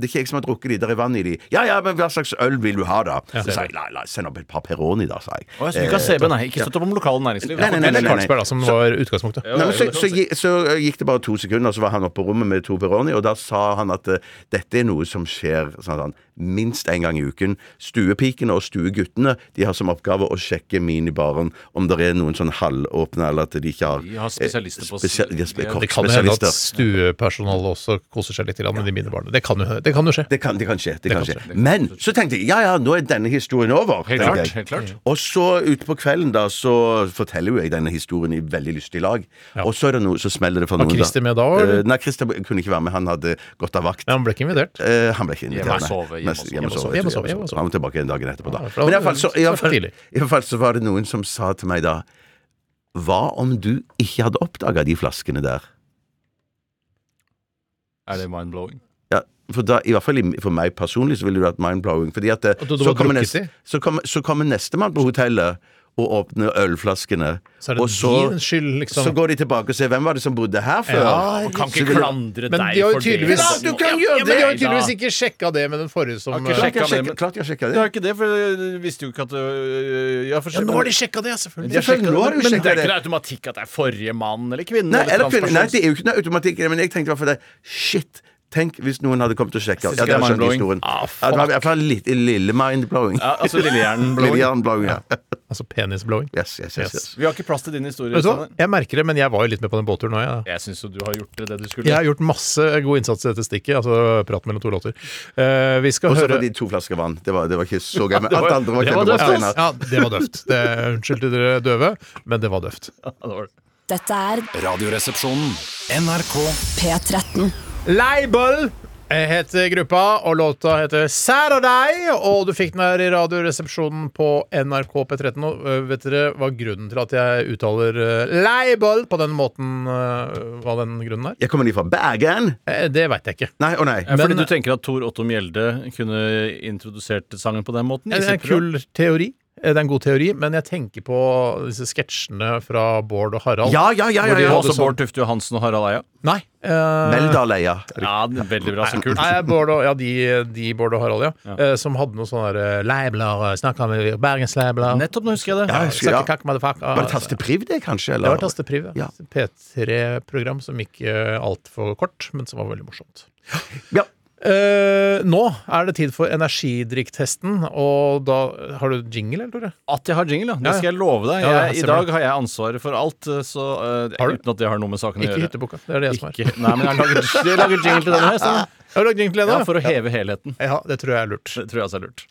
det er ikke jeg som har drukket de, det er vann i de. Ja ja, men hva slags øl vil du ha, da? Så sa jeg la, la, send opp et par Peroni, da, sa jeg. Å, jeg ikke har CB, nei. Ikke støtt opp om lokale næringsliv. Nei, nei, nei, nei, nei. Carlsberg, da, som var utgangspunktet. Nei, men så, så, gi- så gikk det bare to sekunder, så var han oppe på rommet med to Peroni, og da sa han at uh, dette er noe som skjer sånn, sånn, minst en gang i uken. Stuepikene og stueguttene de har som oppgave å sjekke minibaren om det er noen sånn halvåpne, eller at de ikke har De har spesialister på- spesial, de spe- Ja, Det kan jo hende at stuepersonalet også koser seg litt med de minibarene. Det kan jo, det kan jo skje. Det kan, det kan skje. Det kan kan skje. Men så tenkte jeg ja ja, nå er denne historien over. Helt klart, helt klart. Og så utpå kvelden da, så forteller jo jeg denne historien i veldig lystig lag. Og så er det noe, så smeller det for noen. Var. Christer med da, Eh, eller? nei, Christer kunne ikke være med. Han hadde gått av vakt. Men han ble ikke invitert. Eh, han ble ikke invitert. Nei. Hjemme og sove, hjemme og sove, hjemme og sove, hjemme og sove. Han var tilbake dagen etterpå, da. Men iallfall så, i hvert fall, i alle fall så var det noen som sa til meg da Hva om du ikke hadde oppdaga de flaskene der? Er det mind-blowing? Ja, for da, i hvert fall for meg personlig så ville det vært mind-blowing. Fordi at eh, du så, kommer neste, i? så, kommer, så kommer nestemann på hotellet og åpner ølflaskene. Så er det og så, din skyld, liksom. så går de tilbake og ser hvem var det som bodde her før. Ja, Man kan ikke klandre Men deg de har jo for tydeligvis det. Ja, du kan gjøre Ja, men de har jo tydeligvis ikke sjekka det med den forrige som Har Klart jeg sjekka sjekka- det, men- klart jeg sjekka Jeg det. har ikke det, for de visste jo ikke at øh, ja, for Ja, nå har de sjekka det, selvfølgelig. Ja, sjekket, nå har de Men det er ikke noe automatikk at det er forrige mann eller kvinne. Nei, eller eller, kvinne- nei, det er jo ikke noe automatikk men jeg tenkte i hvert fall det. Shit! Tenk hvis noen hadde kommet og sjekka. Ja, det er skjønt historien. Ah, Ja, det var i hvert fall litt lille mind-blowing. Ja, altså Lillehjernen-blowing. Lillehjernen-blowing, *laughs* ja. Altså penis-blowing. Yes, yes, yes, yes. Vi har ikke plass til din historie. Vet du hva? Jeg merker det, men jeg var jo litt med på den båtturen òg, jeg. Jeg syns jo du har gjort det du skulle. Jeg har gjort masse god innsats i dette stikket. Altså prat mellom to låter. Uh, vi skal Og så høre var de to flasker vann. Det var, det var ikke så gøy. Men *laughs* alt andre var det var kjempebra. døvt, ja, det var døvt. Det, unnskyld til dere døve, men det var døvt. Ja, det var det. Dette er Radioresepsjonen. NRK P13. Label! Heter gruppa, og låta heter Saturday. Og du fikk den her i Radioresepsjonen på NRK P13. Og vet dere hva grunnen til at jeg uttaler label på den måten, hva den grunnen er? Jeg kommer de fra Bergen? Eh, Det veit jeg ikke. Nei, å nei. Ja, fordi Men- du tenker at Tor Otto Mjelde kunne introdusert sangen på den måten? Det er en kul teori. Eh, Det er en god teori, men jeg tenker på disse sketsjene fra Bård og Harald. Ja, ja, ja. ja, ja. også Bård Tufte Johansen og Harald Eia? Nei. eh, Meldaleia. Ja, det er veldig bra, så kult. Nei, Bård og, ja, de, de Bård og Harald, ja. Ja. Eh, som hadde noen sånne leibler. eh. Snakka med bergensleibler. Nettopp, nå husker jeg det. Ja, jeg husker, ja. Kakk. Var det Tastepriv, det, kanskje? Det var Tastepriv. Ja. P3-program som gikk uh, altfor kort, men som var veldig morsomt. Ja. Eh, nå er det tid for energidrikktesten, og da Har du jingle, eller, Tore? At jeg har jingle, ja. Det Ja, ja. skal jeg love deg. Jeg, ja, Jeg, I dag har jeg ansvaret for alt, så uh, Har du? uten at det har noe med saken å gjøre. Ikke hytteboka. Det er det jeg som er. Ikke, nei, men jeg har laget, jeg har jingle til denne her. Sånn. *laughs* Har du lagd jingle Ja, for å heve helheten. Ja, det tror jeg er lurt. Det tror jeg også er lurt.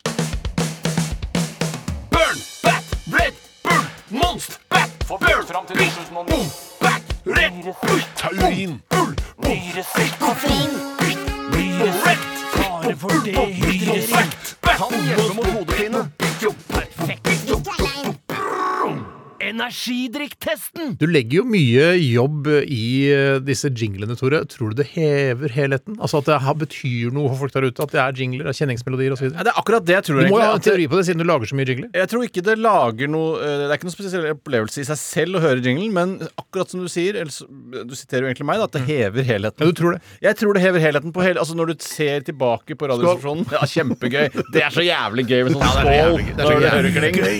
Burn, bat, red, burn, monst, bat, burn, fram til 2009. Bat, red, burn, taurin, burn, nyresekk, koffein, for det for dehydrering, kan hjelpe mot hodepine. Perfekt. Energidrikktesten. Du legger jo mye jobb i eh, disse jinglene, Tore. Tror du det hever helheten? Altså at det betyr noe for folk der ute? At det er jingler, det er kjenningsmelodier osv.? Ja, det er akkurat det jeg tror. Du må jo ha en teori på det, siden du lager så mye jingler. Jeg tror ikke det lager noe eh, Det er ikke noen spesiell opplevelse i seg selv å høre jinglen, men akkurat som du sier, eller du siterer jo egentlig meg, da, at det hever helheten. Ja, du tror det? Jeg tror det hever helheten på hele Altså når du ser tilbake på Radioresepsjonen. Ja, kjempegøy. Det er så jævlig gøy med sånn skål. det er så når du hører jævlig gøy.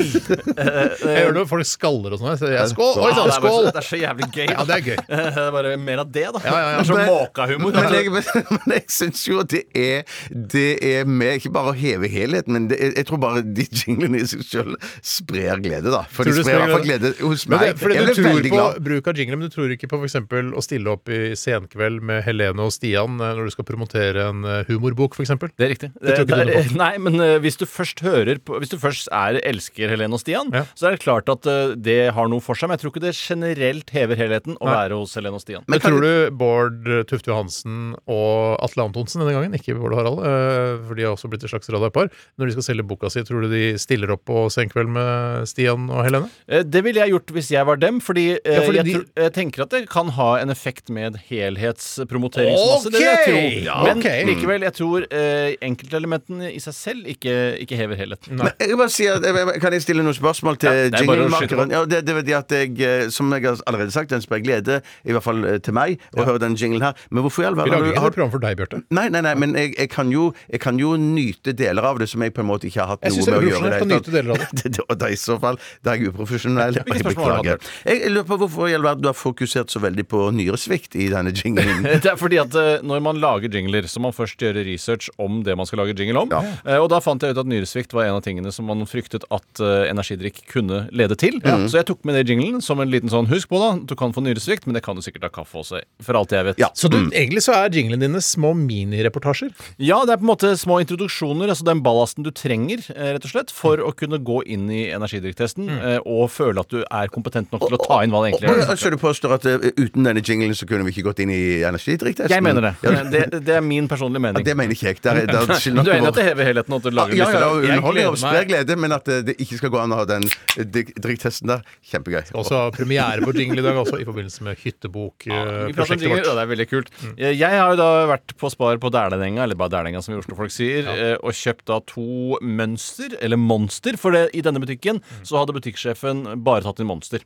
*laughs* Jeg hører folk folk skaller og sånn. så jeg- Skål! Oi Ja, det, er bare, skål! så- det er så jævlig gøy. Ja, det er gøy. *laughs* Det er bare mer av det, da. Ja, ja, ja. Det er så måkahumor. Men jeg, men jeg syns jo at det er Det er med ikke bare å heve helheten, men det er, jeg tror bare de jinglene i seg sjøl sprer glede, da. For Tror de sprer i hvert fall glede hos meg. det, fordi jeg du tror på glad. bruk av jingler, men du tror ikke på f.eks. å stille opp i Senkveld med Helene og Stian eh, når du skal promotere en eh, humorbok, f.eks. Det er riktig. Det Det er- nei, men eh, hvis du først hører på Hvis du først er elsker Helene og Stian, Ja. så er det klart at det har noe for seg. Men jeg tror ikke det generelt hever helheten å være hos Helene og Stian. Men tror du Bård Tufte Johansen og Atle Antonsen denne gangen, ikke Bård og Harald, eh, for de har også blitt et slags radarpar, når de skal selge boka si, tror du de stiller opp på Senkveld med Stian og Helene? Eh, Det ville jeg gjort hvis jeg var dem, fordi, eh, Ja, fordi jeg, de- tror- jeg tenker at det kan ha en effekt med helhetspromoteringsmasse. Det vil jeg Ok! tro. Ja, Men okay. likevel, jeg tror eh, enkeltelementene i seg selv ikke, ikke hever helheten. Men jeg bare si at, Kan jeg stille noen spørsmål til Ja, det er jinglemakeren? Ja, det, det er det at jeg, eh, som jeg har allerede sagt, den sprer glede, i hvert fall eh, til meg, å høre den jinglen her. Men hvorfor i all Vi lager har ikke du- noe program for deg, Bjarte. Nei, nei, nei, men jeg, jeg, kan jo, jeg kan jo nyte deler av det som jeg på en måte ikke har hatt noe det med å gjøre. Jeg syns det er det å nyte deler av *laughs* det. det. Da, da I så fall da er jeg uprofesjonell. og Jeg beklager. Jeg, lurer på hvorfor i all verden du har fokusert så veldig på nyresvikt i denne jinglen. *laughs* Det er fordi at eh, når man lager jingler, så må man først gjøre research om det man skal lage jingle om. Ja. og da fant jeg ut at nyresvikt var en av tingene som man fryktet at energidrikk kunne lede til. Så jeg tok med det i jinglen som en liten sånn Husk på, da, du kan få nyresvikt, men det kan du sikkert ha kaffe også, for alt jeg vet. Ja. Så du, egentlig så er jinglene dine små minireportasjer. Ja, det er på en måte små introduksjoner, altså den ballasten du trenger, eh, rett og slett, for å kunne gå inn i energidrikktesten mm. og føle at du er kompetent nok til å ta inn hva det egentlig er. og- Så du påstår at eh, uten denne jinglen så kunne vi ikke gått inn i energidrikktesten? Jeg mener det. Ja, det. Det er min personlige mening. ja, det mener ikke jeg. Der, der, *laughs* der, Du er enig at det hever helheten at du lager ja, ja, ja, underholdning og gleder sprer meg. glede, men at eh, det ikke skal gå an å ha den eh, drik- drikktesten der. Kjempegøy. Også premiere på jingle i dag, også i forbindelse med Vi hyttebokprosjektet ja, vårt. og det er veldig kult. Jeg jeg har jo da vært på Spar på Dælenenga, eller bare Dælenenga som Oslo-folk sier, ja. og kjøpt da to mønster, eller monster, for det, i denne butikken så hadde butikksjefen bare tatt inn monster.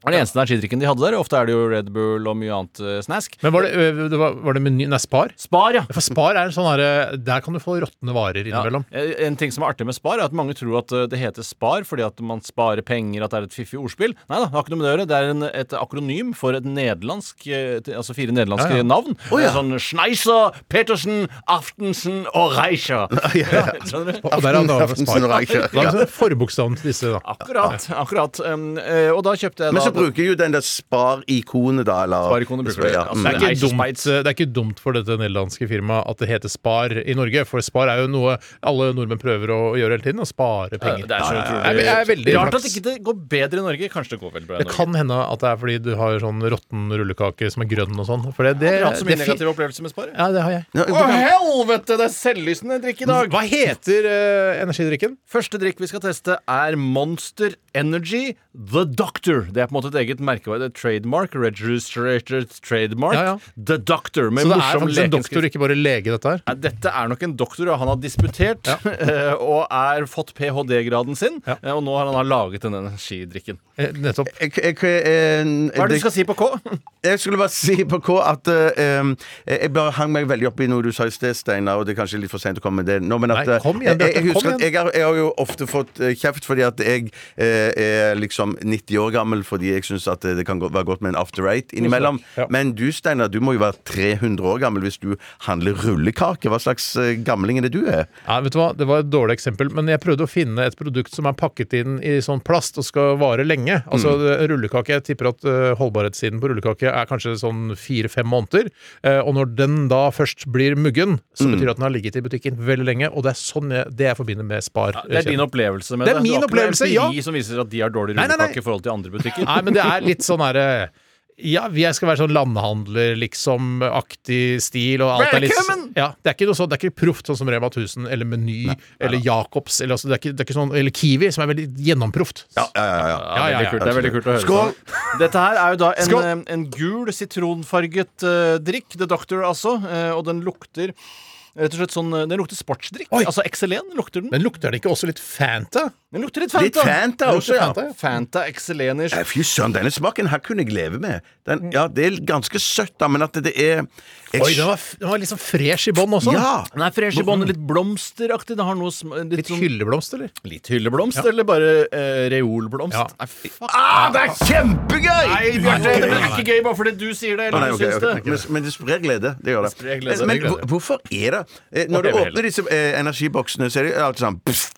Det var den eneste energidrikken de hadde der. Ofte er det jo Red Bull og mye annet eh, snask. Men var det, ø, det var, var det meny? Nei, Spar? Spar, ja! For Spar er en sånn herre Der kan du få råtne varer Ja. innimellom. Eh, En ting som er artig med Spar, er at mange tror at eh, det heter Spar fordi at man sparer penger, at det er et fiffig ordspill. Nei da, det har ikke noe med det å gjøre. Det er en, et akronym for et nederlandsk eh, t- Altså fire nederlandske Ja, ja. navn. Det er Sånn Schneiser, Petersen, Aftensen og Reicher. *laughs* Skjønner du? Og der er det Aftensen Spar. og Reicher. Da er det forbokstaven til disse, da. Akkurat. akkurat um, eh, Og da kjøpte jeg Men da så bruker jeg jo den der spar-ikonet, da. Eller, Spar-ikonet bruker du. ja. altså. Mm. Det er, ikke dumt, det er ikke dumt for dette nederlandske firmaet at det heter Spar i Norge. For Spar er jo noe alle nordmenn prøver å gjøre hele tiden, å spare penger. Det er Jeg jeg er veldig Rart at at ikke det går bedre i Norge. Kanskje det går veldig bra i Norge. Det kan hende at det er fordi du har sånn råtten rullekake som er grønn og sånn. For det, det, Har du hatt så mye negativ opplevelse negative opplevelser med Spar? Ja, det har jeg. Ja, Å, helvete! Det er selvlysende drikk i dag! Hva heter uh, energidrikken? Første drikk vi skal teste, er Monster Energy The Doctor. Det er på en måte et eget merkevare. Det er trademark. Registrated trademark. Ja, ja. The Doctor. Med Så det er faktisk en doktor, ikke bare lege, dette her. Ja, Dette er nok en doktor, og han har disputert *laughs* eh, og er fått ph.d.-graden sin. Ja. eh, Og nå har han laget denne energidrikken. Eh, nettopp. Jeg, jeg, jeg, Hva er det du skal si på K? *laughs* Jeg skulle bare si på K at um, Jeg bare hang meg veldig opp i noe du sa i sted, Steinar, og det er kanskje litt for sent å komme med det nå, men at Nei, kom igjen, jeg, jeg Bjarte, kom husker at jeg har, jeg har jo ofte fått kjeft fordi at jeg eh, er liksom 90 år gammel fordi jeg syns at det kan være godt med en after eight innimellom. Ja. Men du, Steinar, du må jo være 300 år gammel hvis du handler rullekake. Hva slags eh, gamling er det du er? Ja, vet du hva? Det var et dårlig eksempel, men jeg prøvde å finne et produkt som er pakket inn i sånn plast og skal vare lenge. Altså Mm. rullekake, Jeg tipper at holdbarhetssiden på rullekake er kanskje sånn fire-fem måneder. Eh, og når den da først blir muggen, så Mm. betyr det at den har ligget i butikken veldig lenge. Og det er sånn jeg, det jeg forbinder med Spar. Det er din opplevelse med Det det. er min opplevelse, ja. som viser at de har dårlig Nei, nei, nei. rullekake i forhold til andre butikker. Nei, men det er litt sånn herre ja, vi skal være sånn landhandler, liksom, aktig stil, og alt er litt Ja, Det er ikke noe sånn, det er ikke proft, sånn som Rema 1000 eller Meny eller Jacobs eller, altså, det er ikke, det er ikke sånn, eller Kiwi, som er veldig gjennomproft. Ja, ja, ja. Det er veldig kult å høre Skål! Dette her er jo da en, eh, en gul sitronfarget uh, drikk, The Doctor altså, uh, og den lukter rett og slett sånn eh, Den lukter sportsdrikk. Oi. Altså Excelen lukter den. Men lukter det ikke også litt Fanta? Den lukter litt Litt Fanta. Fanta også, ja. Fanta, ja. Fanta Excelenish. Nei, Fy søren, denne smaken her kunne jeg leve med. Den, ja, det er ganske søtt, da, men at det er jeg, Oi, den var, den var liksom fresh i bånn også. Ja! Den er fresh i bånn, litt blomsteraktig. Det har noe sm litt, Litt sånn, hylleblomst, eller? litt hylleblomst, eller bare eh, reolblomst. Ja. Nei, fuck. Ah, det er kjempegøy! Nei, Bjarte, det blir ikke gøy bare fordi du sier det, eller nei, du syns okay, okay. det. Men, men det sprer glede. Det gjør det. det, glede, men det glede. Men, hvorfor er det eh, Når du åpner disse eh, energiboksene, så er det alltid sånn pff,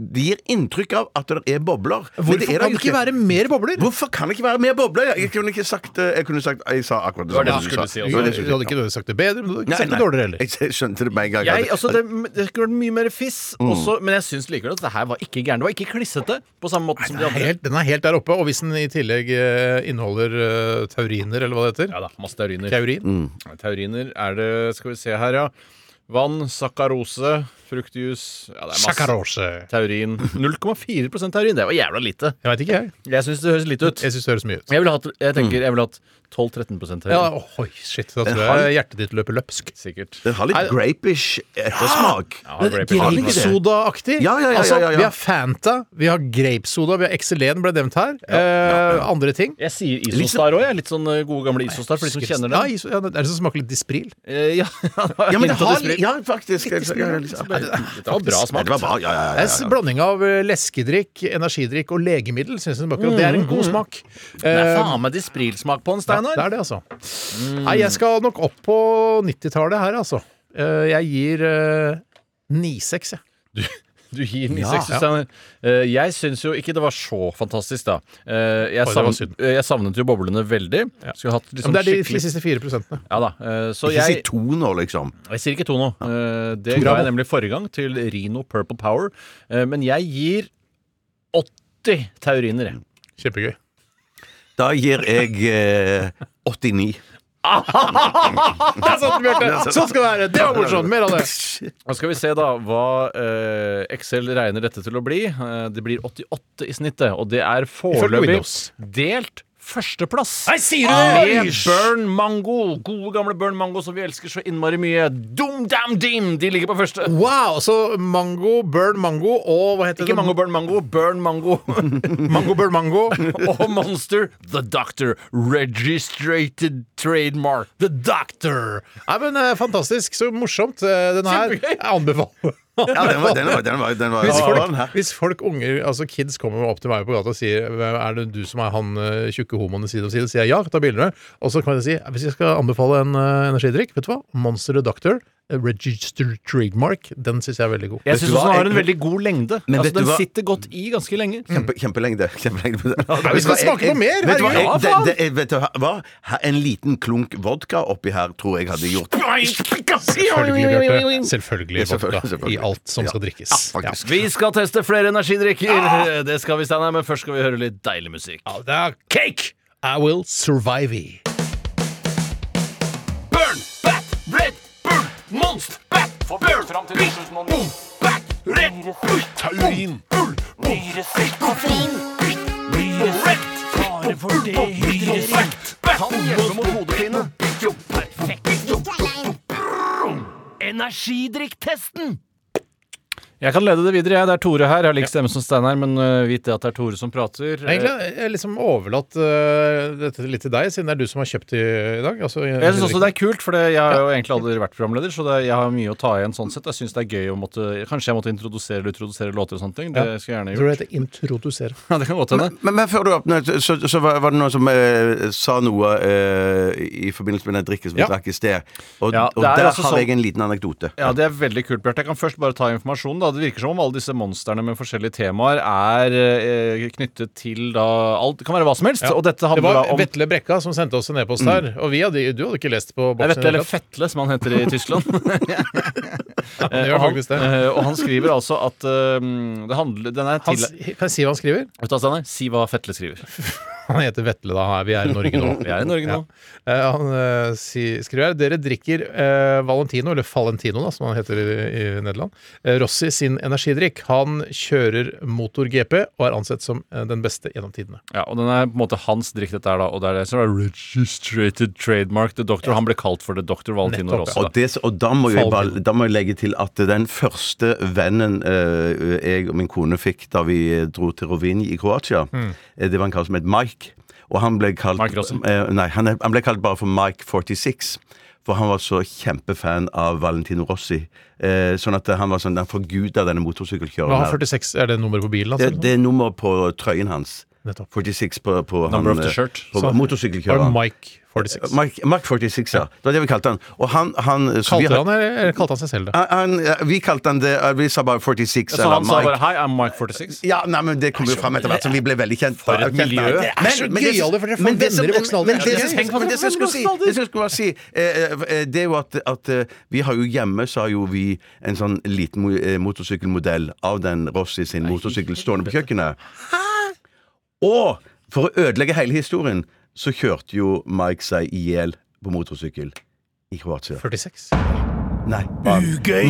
Det gir inntrykk av at det er bobler. Hvorfor det er kan det ikke være mer bobler? Hvorfor kan det ikke være mer bobler? Jeg kunne ikke sagt eh, Jeg kunne sagt Jeg sa akkurat det samme du si du, Du hadde ikke sagt det bedre, men du hadde ikke Nei, sagt det dårligere heller. Jeg skjønte det med en gang. Jeg, altså det, det skulle vært mye mer fiss, Mm. også, men jeg syns likevel at det her var ikke gærent. Det var ikke klissete på samme måte som de andre. helt, den er helt der oppe, og hvis den i tillegg eh, inneholder uh, tauriner, eller hva det heter Ja da, masse tauriner. Taurin. Mm. Tauriner er det Skal vi se her, ja. Vann, sakkarose, fruktjus ja, det er masse. Saccharose. Taurin. *laughs* 0,4% taurin. Det var jævla lite. Jeg veit ikke, jeg. Jeg syns det høres lite ut. Jeg syns det høres mye ut. Jeg ville hatt, jeg tenker, jeg vil hatt 12-13 taurin. Ja, oi, shit. Da tror jeg hjertet ditt løper løpsk. Sikkert. Den har litt Nei, grapish ettersmak. Ja, grape- den ikke det? Grapesoda-aktig. Ja, ja, ja, altså, ja, ja. Vi har Fanta, vi har grapesoda, vi har Excelen ble nevnt her. Eh, andre ting. Jeg sier Isostar òg, jeg. Litt sånn eh, gode gamle Isostar for de som kjenner Ja, ja, det er det som smaker litt Dispril. Eh, Ja, *laughs* Ja, men det har Ja, faktisk. Jeg- Ja, var bra. Det var bra. Ja, ja, ja, Det er ja, en ja. blanding av eh, leskedrikk, energidrikk og legemiddel. Synes jeg smaker, og Det er en god smak. Det er Eh, faen meg Dispril-smak på den, ja, Steinar. det er det, altså. Nei, jeg skal nok opp på 90-tallet her, altså. Eh, Jeg gir uh, 9-6, jeg. Du gir den i Ja. seks, Steinar. Eh, jeg syns jo ikke det var så fantastisk, da. Eh, jeg, Oi, savn, eh, jeg savnet jo boblene veldig. Ja. Hatt liksom Men det er de skikkelig siste fire prosentene. Ja da. eh, så Ikke si jeg to nå, liksom. Jeg sier ikke to nå. Eh, det To ga jeg nemlig forrige gang til Rino Purple Power. Eh, men jeg gir 80 tauriner, jeg. Kjempegøy. Da gir jeg eh, 89. Der satt den, Bjarte! Sånn skal det være! Det var morsomt! Mer av det. Nå skal vi se da hva eh, Excel regner dette til å bli. Eh, det blir 88 i snittet, og det er foreløpig Windows. delt førsteplass. Nei, sier du det? Med Burn Mango. Gode, gamle Burn Mango som vi elsker så innmari mye. Dum Dam Dim! De ligger på første. Wow! Så mango, burn mango og hva heter Ikke det? Mango Burn Mango, Burn Mango. *laughs* Mango, burn mango. *laughs* og Monster The Doctor. Registrated trademark. The Doctor. Nei, men eh, Fantastisk. Så morsomt. Eh, Den her Kjempegøy. jeg anbefaler. *laughs* Ja, den var, den var, den var, den var, Hvis folk, hvis folk unger, altså kids kommer opp til meg på gata og sier Er det du som er han eh, tjukke homoen side om side, sier jeg ja, ta bilder. Og så kan jeg si hvis jeg skal anbefale en eh, energidrikk, vet du hva? Monster Doctor. Registered trademark, den syns jeg er veldig god. Jeg syns den har en veldig god lengde. Men altså, den hva? sitter godt i ganske lenge. Kjempe, kjempelengde. *laughs* kjempelengde. vi skal smake noe mer, Vet du hva? Jeg, Ja, det, det, jeg- vet du hva? En liten klunk vodka oppi her tror jeg hadde gjort Selvfølgelig, Bjarte. Selvfølgelig Selvfølgelig, vodka i alt som skal drikkes. Ja, Vi skal teste flere energidrikker. Det skal vi, Steinar, men først skal vi høre litt deilig musikk. Ja, det er cake! I will survive fram til 2009. Bat, taurin, nyresekk, koffein, nyresekk, fare for dehydrering, kan hjelpe mot hodepine. Perfekt. Energidrikktesten! Jeg kan lede det videre. jeg. Det er Tore her. Jeg har lik stemme som Steinar, men uh, vit det at det er Tore som prater. Egentlig har jeg liksom overlatt uh, dette litt til deg, siden det er du som har kjøpt det i dag. Altså, Jeg syns også det er kult, for jeg har jo egentlig aldri vært programleder, så det, jeg har mye å ta igjen sånn sett. Jeg syns det er gøy å måtte Kanskje jeg måtte introdusere eller utrodusere låter og sånne ting. Det skulle jeg gjerne gjort. tror du det heter introdusere. *laughs* Ja, det kan godt hende. Men, men før du åpner, så, så var, var det noen som eh, sa noe eh, i forbindelse med den drikken som vi Ja. drakk i sted. Og, Ja, og er der altså har sånn- jeg en liten anekdote. Ja, det er veldig kult, Bjarte. Jeg kan først bare ta informasjonen. da Det virker som om alle disse monstrene med forskjellige temaer er eh, knyttet til da alt Det kan være hva som helst. Og dette Det handler var da om Vetle Brekka som sendte oss en e-post her. Og vi hadde, du hadde ikke lest på boksen? Vetle eller. Fetle, som han heter i Tyskland. *laughs* *laughs* Det Eh, gjør og, faktisk det. eh, og han skriver altså at um, det handler Den er Han, til... s- kan jeg si hva han skriver? Vet du hva, Steinar? Si hva Fetle skriver. *laughs* Han heter Vetle, da. Vi er i Norge nå. Vi er i Norge nå. Ja. Han si, skriver her Dere drikker Valentino, eller Valentino, da, som han heter i, i Nederland. Rossis Rossi sin energidrikk. Han kjører motor-GP og er ansett som eh, den beste gjennom tidene. Ja, og den er på en måte hans drikk, dette er da. Og det er det som er registrated trademark. The Doctor. Han ble kalt for The Doctor Valentino Nettopp, Da. Og, det, og da, må jeg bare, da må jeg legge til at den første vennen eh, jeg og min kone fikk da vi dro til Rovinj i Kroatia, mm. det var en kar som het Mike. Og han ble kalt eh, Nei, han, er- han ble kalt bare for Mike 46. For han var så kjempefan av Valentino Rossi. Eh, sånn at han var sånn, han forguda denne motorsykkelkjøreren. Hva har her. 46? Er det nummeret på bilen? Det, Altså? det er nummer på trøyen hans. Nettopp. 46 på, på Number han, of the eh, shirt. På motorsykkelkjøreren. Mike 46? Mark, Mark 46, ja. Det var det vi kalte han. Og han, han så vi Kalte har- han det, eller kalte han seg selv det? han, vi kalte han det Vi sa bare 46 Så eller han sa Mike. bare 'Hei, I'm Mike 46'? ja, nei, men Det kom jo fram etter hvert som vi ble veldig kjent. For et miljø. Det er så gøyale, for dere får men det venner i voksen alder. men Ja, det det er men det som jeg skulle si, det som jeg skulle bare si eh, eh, Det er jo at, at eh, vi har jo hjemme så har jo vi en sånn liten mo- eh, motorsykkelmodell av den Rossi sin motorsykkel stående på kjøkkenet. Og for å ødelegge hele historien, så kjørte jo Mike seg i hjel på motorsykkel i Kroatia. 46. Nei,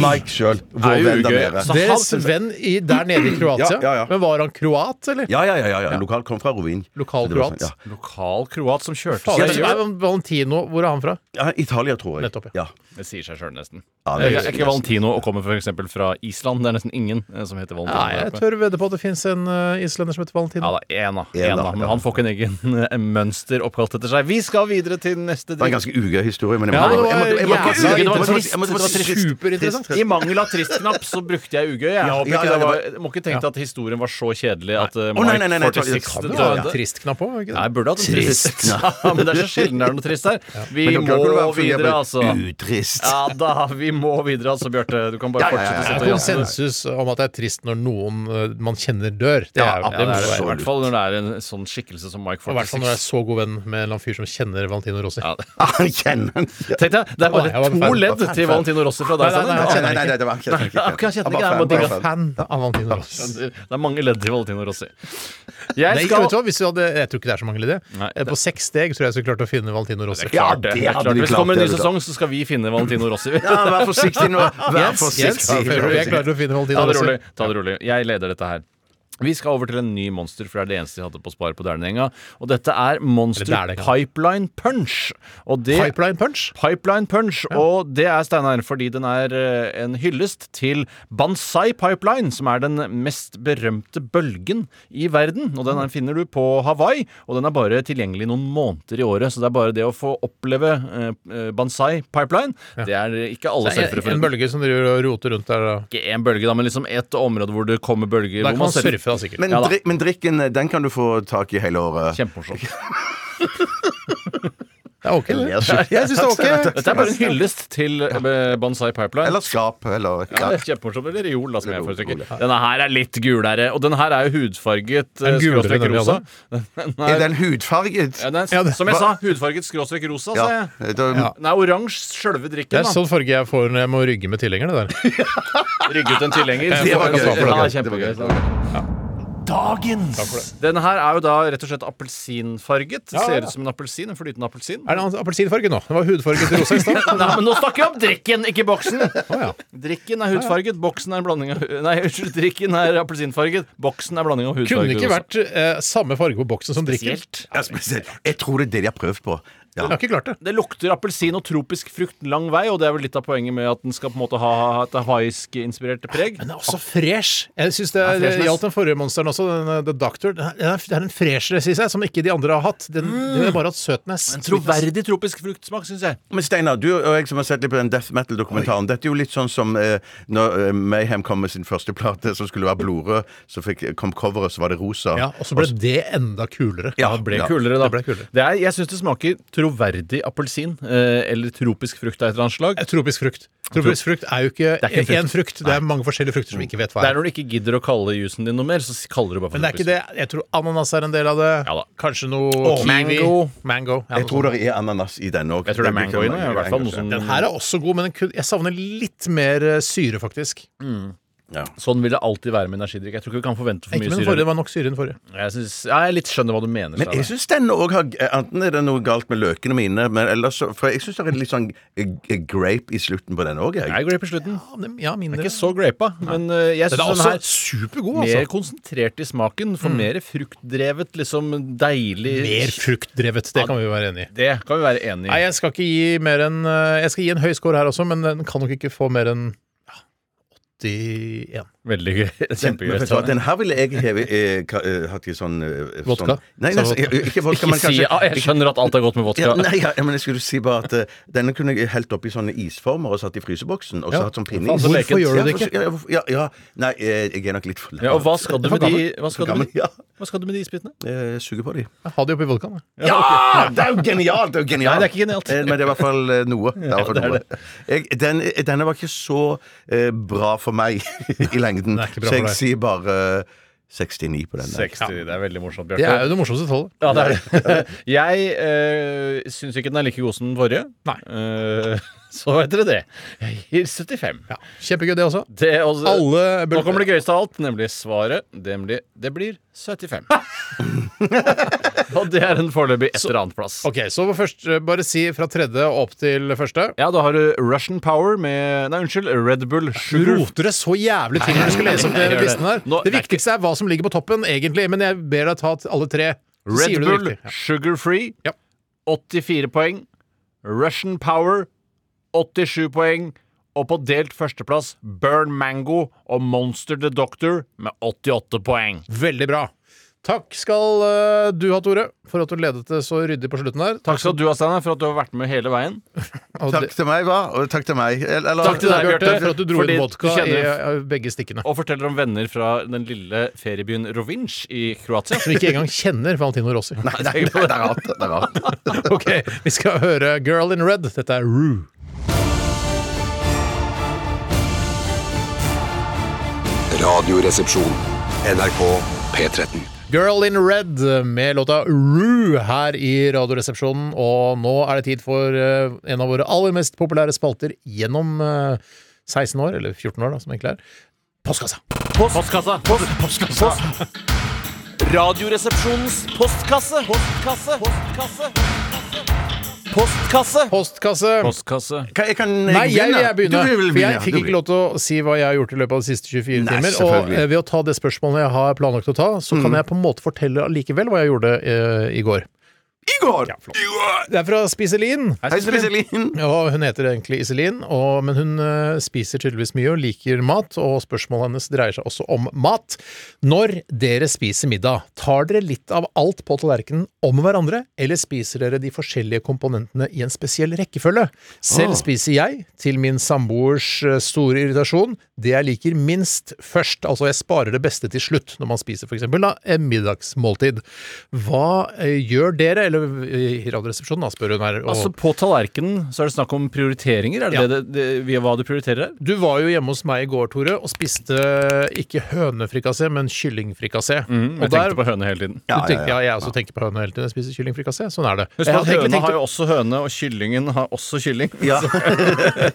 Mike sjøl. Vår Er venn der ugøy. nede. Så Deres venn i, der nede i *clears throat* Kroatia. Ja, ja, ja. Men var han kroat, eller? Ja, ja, ja. ja, ja. Lokal kom fra Rovin. Lokal Det var kroat. sånn, ja. Lokal kroat som kjørte Fader, seg er Valentino, hvor er han fra? Ja, Italia, tror jeg. Nettopp, ja. Det sier seg sjøl, nesten. Ja, Er det er ikke Valentino og kommer f.eks. fra Island? Det er nesten ingen eh, som heter Valentino. Nei, jeg tør vedde på at det fins en uh, islender som heter Valentino. Ja da, én da. En En da, da. Men ja. han får ikke en egen eh, mønster oppkalt etter seg. Vi skal videre til neste Det var en ganske ugøy historie, men jeg Ja, må- det var jeg må- jeg Det. Superinteressant. I mangel av tristknapp så brukte jeg ugøy. Jeg håper ja, ikke ja, det var, må ikke tenke at historien var så kjedelig at uh, Å, nei, nei, nei, nei, Mike det 46 kan jo døde. en trist-knapp òg, ikke det? Nei, burde hatt en trist. *laughs* Ja, men det er så sjelden det er noe trist her. Vi må være videre, altså. Utrist. Ja da, vi må videre, altså, Bjarte. Du kan bare Ja, ja, ja, fortsette å Det sitte er og jazze. konsensus om at det er trist når noen uh, man kjenner, dør. Det er, jo- Ja, det må det I hvert fall når det er en sånn skikkelse som Mike Og I hvert fall når du er så god venn med en eller annen fyr som kjenner Valentino Rossi. Ja, *laughs* Han kjenner han. Tenk deg, det er bare to ledd til Valentino Rossi fra deg. Nei, nei, nei, Steinar. Nei, nei, nei, det var ikke det. akkurat kjenner ikke, jeg bare digger fan. Fan av Valentino Rossi. Det er mange ledd til Valentino Rossi. Jeg skal vet du hva? Hvis du hadde, jeg tror ikke det er så mange ledd. Eh, På seks steg tror jeg jeg skulle klart å finne Valentino Rossi. Det er klart, det. det det klart. Hvis det kommer en ny sesong, så skal vi finne Valentino Rossi. *laughs* Ja, vær forsiktig nå. Vær forsiktig. jeg klarer å finne Valentino Rossi. ta det rolig Jeg leder dette her. Vi skal over til en ny monster, for det er det eneste de hadde på Spar på Dernenga. Og dette er Monster Eller det Pipeline Punch. Det Pipeline Punch. Pipeline Punch, og det er Steinar fordi den er eh, en hyllest til Banzai Pipeline, som er den mest berømte bølgen i verden. Og den finner du på Hawaii, og den er bare tilgjengelig noen måneder i året. Så det er bare det å få oppleve eh, eh, Banzai Pipeline. Det er ikke alle Det surfere er en bølge som driver og roter rundt der. da. Ikke én bølge, da, men liksom et område hvor det kommer bølger. Der kan man surfe, sikkert. Men, Ja da. dri men drikken, den kan du få tak i hele året. Kjempemorsomt. *laughs* Det er ok, det. Jeg syns det er ok. *laughs* Dette er bare en hyllest til eh, Bonsai Pipeline. Eller skap, eller Ja, ja. det er Kjempemorsomt. Eller reol, da, som jeg foretrekker. Denne her er litt gulere, og den her er jo hudfarget Den eh, gulere skråstrek vi rosa. *laughs* Den Er er, den hudfarget? ja, den er, Ja, det- som jeg sa, hudfarget skråstrek rosa, sa jeg. Da, Ja. Den er oransje, sjølve Det er da sånn farge jeg får når jeg må rygge med tilhengerne der. *laughs* ut en tilhenger. Det var gøy. Ja, Det var kjempegøy. Dagens Denne her er jo da rett og slett appelsinfarget. Ja, ser ja. ut som en appelsin. En flytende appelsin. Er det an- appelsinfarge nå? Det var hudfarget rosa i stad. *laughs* Nei, men nå snakker vi om drikken, ikke boksen! Oh, ja. Drikken er hudfarget, boksen er en blanding av Nei, unnskyld, drikken er appelsinfarget, boksen er blanding av hudfarget. Kunne ikke vært eh, samme farge på boksen som drikken? Spesielt. ja, spesielt. Jeg tror det er det de har prøvd på. Ja. Jeg har ikke klart det. Det lukter appelsin og tropisk frukt lang vei, og det er vel litt av poenget med at den skal på en måte ha et hawaiisk-inspirert preg. Men det er også fresh. Jeg synes det, det gjaldt den forrige monsteren også, den, uh, The Doctor. Det er, det er en freshere, synes jeg, som ikke de andre har hatt. Den, Det er bare hatt søtness. En troverdig tropisk fruktsmak, syns jeg. Men Steinar, du og jeg som har sett litt på den death metal-dokumentaren Dette er jo litt sånn som eh, når eh, Mayhem kom med sin første plate, som skulle være blodrød, så fikk, kom coveret, så var det rosa. Ja, og så ble det enda kulere. Ja, Det ble ja. kulere, da. Det ble kulere. Det er, jeg syns det smaker troverdig appelsin. Eh, eller tropisk frukt av et eller annet slag. Eh, Tropisk frukt. Tropisk frukt er jo ikke Det er ikke en én frukt. Det er mange forskjellige frukter som vi ikke vet hva er. Det er når du ikke gidder å kalle jusen din noe mer, så kaller du bare for Men det er ikke det. Jeg tror ananas er en del av det. Ja da. Kanskje noe oh, kiwi. mango. Mango. Ja, Jeg tror det er ananas i den òg. Jeg tror det er mango i den, Den her er også god, men den kun, jeg savner litt mer eh, syre, faktisk. Sånn vil det alltid være med energidrikk. Jeg tror ikke vi kan forvente for Ikke mye med den syre. det var nok syre i den forrige. Jeg, synes, ja, jeg litt skjønner hva du mener. Men jeg Steinar. syns den òg har Enten er det noe galt med løkene mine, men ellers så For jeg syns det er litt sånn eh, eh, grape i slutten på den òg, jeg. Jeg er grape i slutten. Ja, men- Ja, mindre. Ikke så grapa, men eh, jeg Den er syns den også her supergod, mer altså. konsentrert i smaken. For mer fruktdrevet, liksom deilig Mer fruktdrevet, det kan vi jo være enig i. Det kan vi være enig Nei, jeg skal ikke gi mer enn eh, Jeg skal gi en høy score her også, men den kan nok ikke få mer enn ja, 81. Veldig gøy. Den, men Kjempegøy. vet den her ville jeg heve, eh, eh, hatt i sånn eh, Vodka? Sånn, nei, nei, eh, ikke vodka, Ikke men si kanskje ja, Jeg skjønner at alt er godt med vodka. ja, nei, ja, men jeg skulle si bare at uh, denne kunne jeg helt oppi sånne isformer og satt i fryseboksen. Og så Ja. hatt sånn pinne. Hvorfor gjør du det ikke? Ja, ja, ja, nei, jeg er nok litt for Ja, og hva skal du med de, hva skal du med, hva skal du med de isbitene? Eh, suge på de. Ha de oppi vodkaen. da. Ja! Det er jo genialt! Det er jo genialt. Nei, det er ikke genialt. Men det er i hvert fall noe. *laughs* Det er i hvert fall det er noe. Jeg, den, denne var ikke så eh, bra for meg *laughs* i lengden, Den er så jeg sier bare 69 på den. der. 60. Det er veldig morsomt, Det er jo det morsomste tallet. Ja, det er det. *laughs* Jeg øh, syns ikke den er like god som den forrige. Nei. Eh, så vet dere det. Jeg gir 75. Ja. Kjempegøy, det også. Det er også, Alle Nå kommer det gøyeste av alt, nemlig svaret. Det blir, det blir 75. *laughs* og det er en foreløpig et eller annet plass. Ok, så først eh, bare si fra tredje opp til første. Ja, da har du Russian Power med Nei, unnskyld, Red Bull Du roter det så jævlig til når du skal lese opp den listen her. Nå- Det viktigste er hva som ligger på toppen, egentlig, men jeg ber deg ta alle tre. Red Bull ja. Sugar Free Ja. 84 poeng. Russian Power 87 poeng. Og på delt førsteplass Burn Mango og Monster the Doctor med 88 poeng. Veldig bra. Takk skal uh, du ha, Tore, for at du ledet det så ryddig på slutten her. Takk skal du ha, Steinar, for at du har vært med hele veien. *laughs* Og Takk til meg, hva? Og takk til meg. Eller, Takk til deg, Bjarte, for at du dro inn vodka i kjenner- eh, begge stikkene. Og forteller om venner fra den lille feriebyen Rovinj i Kroatia. Som ikke engang kjenner Valentino Rossi. Nei, nei, nei, det er rart. Det er rart. *laughs* Ok, vi skal høre Girl in Red. Dette er Rue. Radioresepsjon. NRK P13. Girl in Red med låta Roo her i Radioresepsjonen. Og nå er det tid for eh, en av våre aller mest populære spalter gjennom eh, 16 år, eller 14 år, da, som egentlig er. Postkassa. Postkassa. Postkassa. Radioresepsjonens postkasse. Postkasse. Postkasse. Postkasse. Postkasse. Postkasse. Kan, jeg kan Nei, jeg, jeg begynner. Du vil For jeg fikk ikke lov til å si hva jeg har gjort i løpet av de siste 24 Nei, timer. Og eh, ved å ta det spørsmålet jeg har planlagt å ta, så kan jeg på en måte fortelle allikevel hva jeg gjorde eh, i går. I går! Det er fra Spiselin. Hei, Spiselin. Ja, hun heter egentlig Iselin, og, men hun eh, spiser tydeligvis mye og liker mat. Og spørsmålet hennes dreier seg også om mat. Når dere spiser middag, tar dere litt av alt på tallerkenen om hverandre, eller spiser dere de forskjellige komponentene i en spesiell rekkefølge? Selv spiser jeg, til min samboers eh, store irritasjon, det jeg liker minst først. Altså jeg sparer det beste til slutt, når man spiser f.eks. en middagsmåltid. Hva eh, gjør dere, eller i Radioresepsjonen, da, spør hun her. Og, Altså På tallerkenen så er det snakk om prioriteringer? Er det Ja. det, det, det, hva du prioriterer her? du var jo hjemme hos meg i går, Tore, og spiste ikke hønefrikassé, men kyllingfrikassé. Mm, jeg tenkte på høne hele tiden. Ja, tenker, ja, jeg også tenker på høne hele tiden. Jeg spiser kyllingfrikassé. Sånn er det. Husk at Høna tenkt har jo også høne, og kyllingen har også kylling. Ja. *laughs*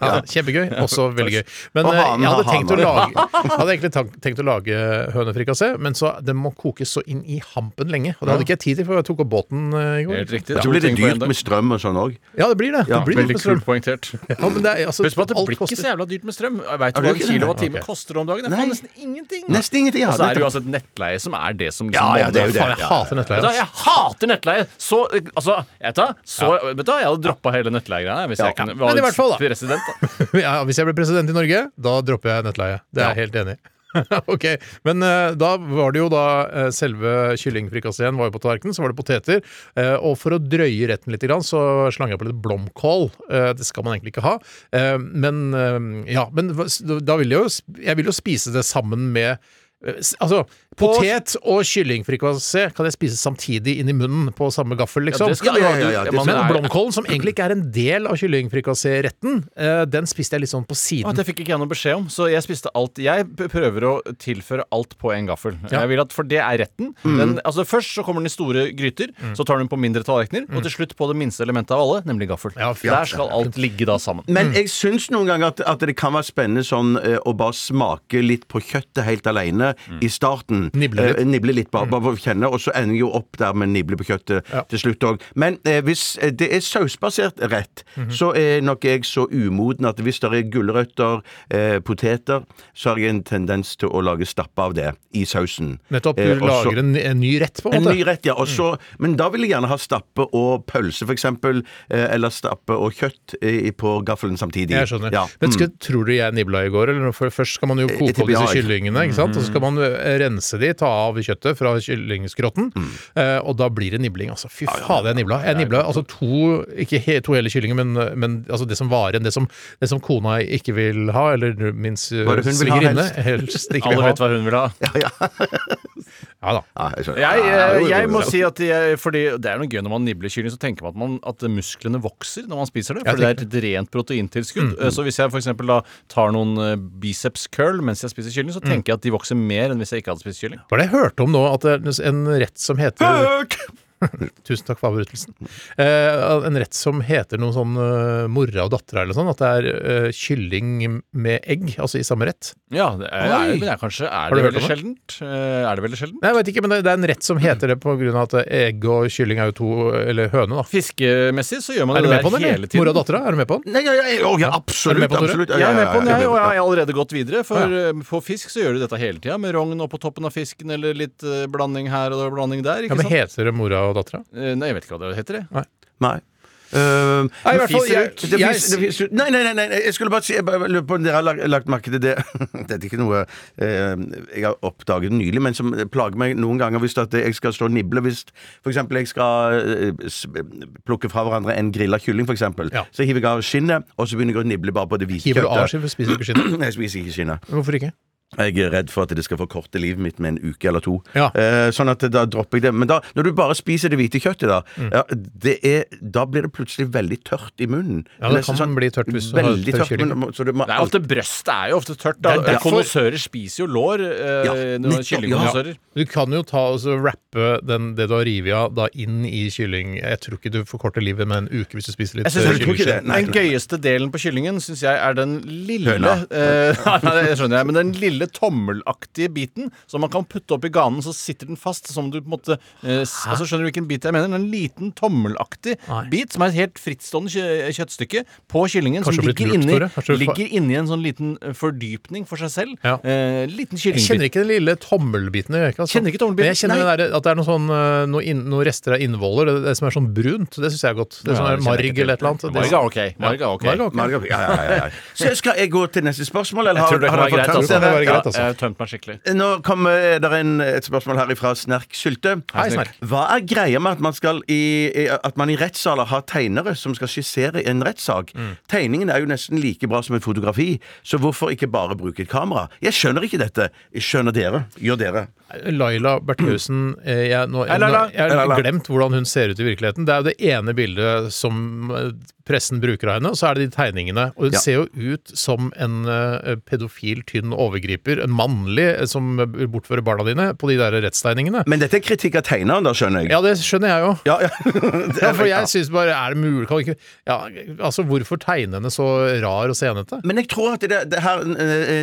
Ja, kjempegøy. Også veldig gøy. Men Og eh, jeg hadde har tenkt å lage hadde egentlig tenkt, tenkt å lage hønefrikassé, men så den må kokes så inn i hampen lenge. Og det hadde ikke jeg tid til, for jeg tok opp båten eh, i går. Helt riktig. Blir det ting dyrt med strøm og sånn òg. Ja, det blir det. Ja, det blir Veldig kult poengtert. Ja, men det er, altså, Husk på at det blir ikke så jævla dyrt med strøm. Vet Er du hva en kilowattime okay. koster om dagen? Det er faen nesten ingenting. Nesten ingenting. Ja, Og så er det et nettleie som er det som Ja, ja, det er jo det. Faen, jeg hater nettleie. Altså. jeg hater nettleie! Så, altså, jeg tar, så, vet du, hva, jeg hadde droppa hele nettleiegreia hvis Ja. jeg kunne da. president. Da. *laughs* Ja, hvis jeg ble president i Norge, da dropper jeg nettleie. Det er jeg helt enig i. *laughs* ok, Men eh, da var det jo da eh, selve kyllingfrikasseen var jo på tallerkenen, så var det poteter. eh, og for å drøye retten litt, så slang jeg på litt blomkål. Eh, det skal man egentlig ikke ha. Eh, men eh, ja, men da vil jeg jo Jeg vil jo spise det sammen med Altså, potet og kyllingfrikassé kan jeg spise samtidig inn i munnen på samme gaffel, liksom. Ja, skal Ja, ja, ja, ja, Men blomkålen, som egentlig ikke er en del av kyllingfrikassé-retten, eh, den spiste jeg litt sånn på siden. det fikk ikke jeg noe beskjed om, så jeg spiste alt. Jeg prøver å tilføre alt på en gaffel. Jeg vil at, For det er retten. Den, altså Først så kommer den i store gryter, så tar du den på mindre tallerkener, og til slutt på det minste elementet av alle, nemlig gaffel. Der skal alt ligge da sammen. Men jeg syns noen ganger at, at det kan være spennende sånn eh, å bare smake litt på kjøttet helt alene i starten. Nible litt. Eh, nibble litt, bare, bare for å kjenne, og så ender jeg jo opp der med nible på kjøttet Ja. til slutt òg. Men eh, hvis eh, det er sausbasert rett, så er nok jeg så umoden at hvis det er gulrøtter, eh, poteter, så har jeg en tendens til å lage stappe av det i sausen. Nettopp. Eh, Du og så- lager en, en ny rett, på en måte? en ny rett, ja. Også, mm. Men da vil jeg gjerne ha stappe og pølse, eksempel. eh, Eller stappe og kjøtt eh, på gaffelen samtidig. Jeg skjønner. Ja. Men Mm. skal, tror du jeg nibla i går? Eller? For først skal man jo koke opp disse kyllingene, ikke sant? og så skal man eh, rense de, ta av kjøttet fra kyllingskrotten, Mm. eh, og da blir det nibling. Altså, fy fader, jeg nibla. Jeg nibla altså to, ikke he, to hele kyllinger, men, men altså det som var igjen, det som, det som kona ikke vil ha, eller min ha svigerinne helst? helst ikke Alle vil ha. vet hva hun vil ha. Ja da. Jeg. Jeg, eh, jeg må si at jeg, fordi Det er noe gøy når man nibler kylling, så tenker man at, man at musklene vokser når man spiser det. For det er et rent proteintilskudd. Mm. Så hvis jeg for eksempel tar noen eh, biceps curl mens jeg spiser kylling, så tenker jeg at de vokser mer enn hvis jeg ikke hadde spist kylling. Var det jeg hørte om nå, at det er en rett som heter *laughs* Tusen takk for avbrytelsen. Eh, en rett som heter noe sånn uh, mora og dattera eller sånn. At det er uh, kylling med egg, altså i samme rett. Ja, det er, er, men det er kanskje Er det veldig sjeldent? Eh, Er det veldig sjeldent? Nei, jeg vet ikke, men det, er en rett som heter det på av at egg og kylling er jo to Eller høne, da. Fiskemessig så gjør man det på der den, hele tiden. Mora og dattera, er du med på den? Nei, ja, ja, ja, ja, absolutt. Absolutt. Ja, Jeg er med på den, jeg, og jeg har allerede gått videre. For på fisk så gjør du dette hele tida, med rogn oppå toppen av fisken, eller litt blanding her og blanding der. Ja, Ikke men sant? Heter det mora og dattera? Eh, Nei, jeg vet ikke hva det heter. det Nei. Uh, Nei, i hvert fall, fiser jeg- Det jeg- fis- det. Nei, nei, nei, nei, jeg skulle bare si jeg bare lurer på om dere har lagt, lagt merke til det *laughs* Dette er ikke noe eh, jeg har oppdaget nylig, men som plager meg noen ganger hvis at jeg skal stå og nible. Hvis f.eks. jeg skal eh, plukke fra hverandre en grilla kylling, for eksempel. Ja. Så hiver jeg av skinnet, og så begynner jeg å nible bare på det hvite Hiver du av skinnet? spiser du ikke skinnet? *clears throat* Jeg spiser ikke skinnet. Hvorfor ikke? Jeg er redd for at det skal forkorte livet mitt med en uke eller to. Ja. Eh, sånn at da dropper jeg det. Men da, når du bare spiser det hvite kjøttet, da, Mm. ja, det er, da blir det plutselig veldig tørt i munnen. Ja, det kan bli tørt hvis du har tørt, kylling. men, så du må Det er ofte Brøstet er jo ofte tørt. Da. Det er derfor- Konnoissører spiser jo lår. Eh, Ja, nettopp, Du kan jo ta og så rappe den, det du har revet av, da inn i kylling. Jeg tror ikke du forkorter livet med en uke hvis du spiser litt eh. Nei, Den gøyeste delen på kyllingen syns jeg er den lille Høna. eh, *laughs* Nei, det skjønner jeg, men den lille tommelaktige biten som man kan putte opp i ganen, så sitter den fast. Som du på en måte eh, altså Skjønner du hvilken bit jeg mener? En liten tommelaktig Nei. bit som er et helt frittstående kjø kjøttstykke på kyllingen. Kanskje som ligger lurt, inni, Kanskje ligger inni en sånn liten eh, fordypning for seg selv. Ja. Eh, liten Jeg kjenner ikke den lille tommelbiten. Jeg, ikke, altså. Kjenner ikke tommelbiten? Men jeg kjenner der, at det er noen sånn, noen noe, noe rester av innvoller, det, det som er sånn brunt. Det syns jeg er godt. Det Ja, som er marg eller et eller annet. Det- Marg er ok. Marg er ok. Marg er ok. Margaret, ja, ja, ja, ja. Så *laughs* skal jeg gå til neste spørsmål? Eller Jeg tror det kan har være greit, altså. Det greit, altså. Jeg har tømt meg skikkelig. Nå kommer det en, et spørsmål her fra Snerk Sylte. Hei, Snerk. Hva er greia med at man, skal i, i- at man i rettssaler har tegnere som skal skissere en rettssak? Mm. Tegningen er jo nesten like bra som et fotografi, så hvorfor ikke bare bruke et kamera? Jeg skjønner ikke dette. Jeg skjønner dere. Gjør dere. Laila Bertheussen eh, jeg, nå, Hei, jeg har glemt hvordan hun ser ut i virkeligheten. Det er jo det ene bildet som eh, pressen bruker av henne, og så er det de tegningene. Og hun Ja. ser jo ut som en eh, pedofil, tynn overgriper. En mannlig som bortfører barna dine på de der rettstegningene. Men dette er kritikk av tegneren, da, skjønner jeg. Ja, det skjønner jeg jo. Ja, ja. *laughs* Ja, for jeg syns bare Er det mulig kan ikke ja, Altså, hvorfor tegne henne så rar og senete? Men jeg tror at det, det her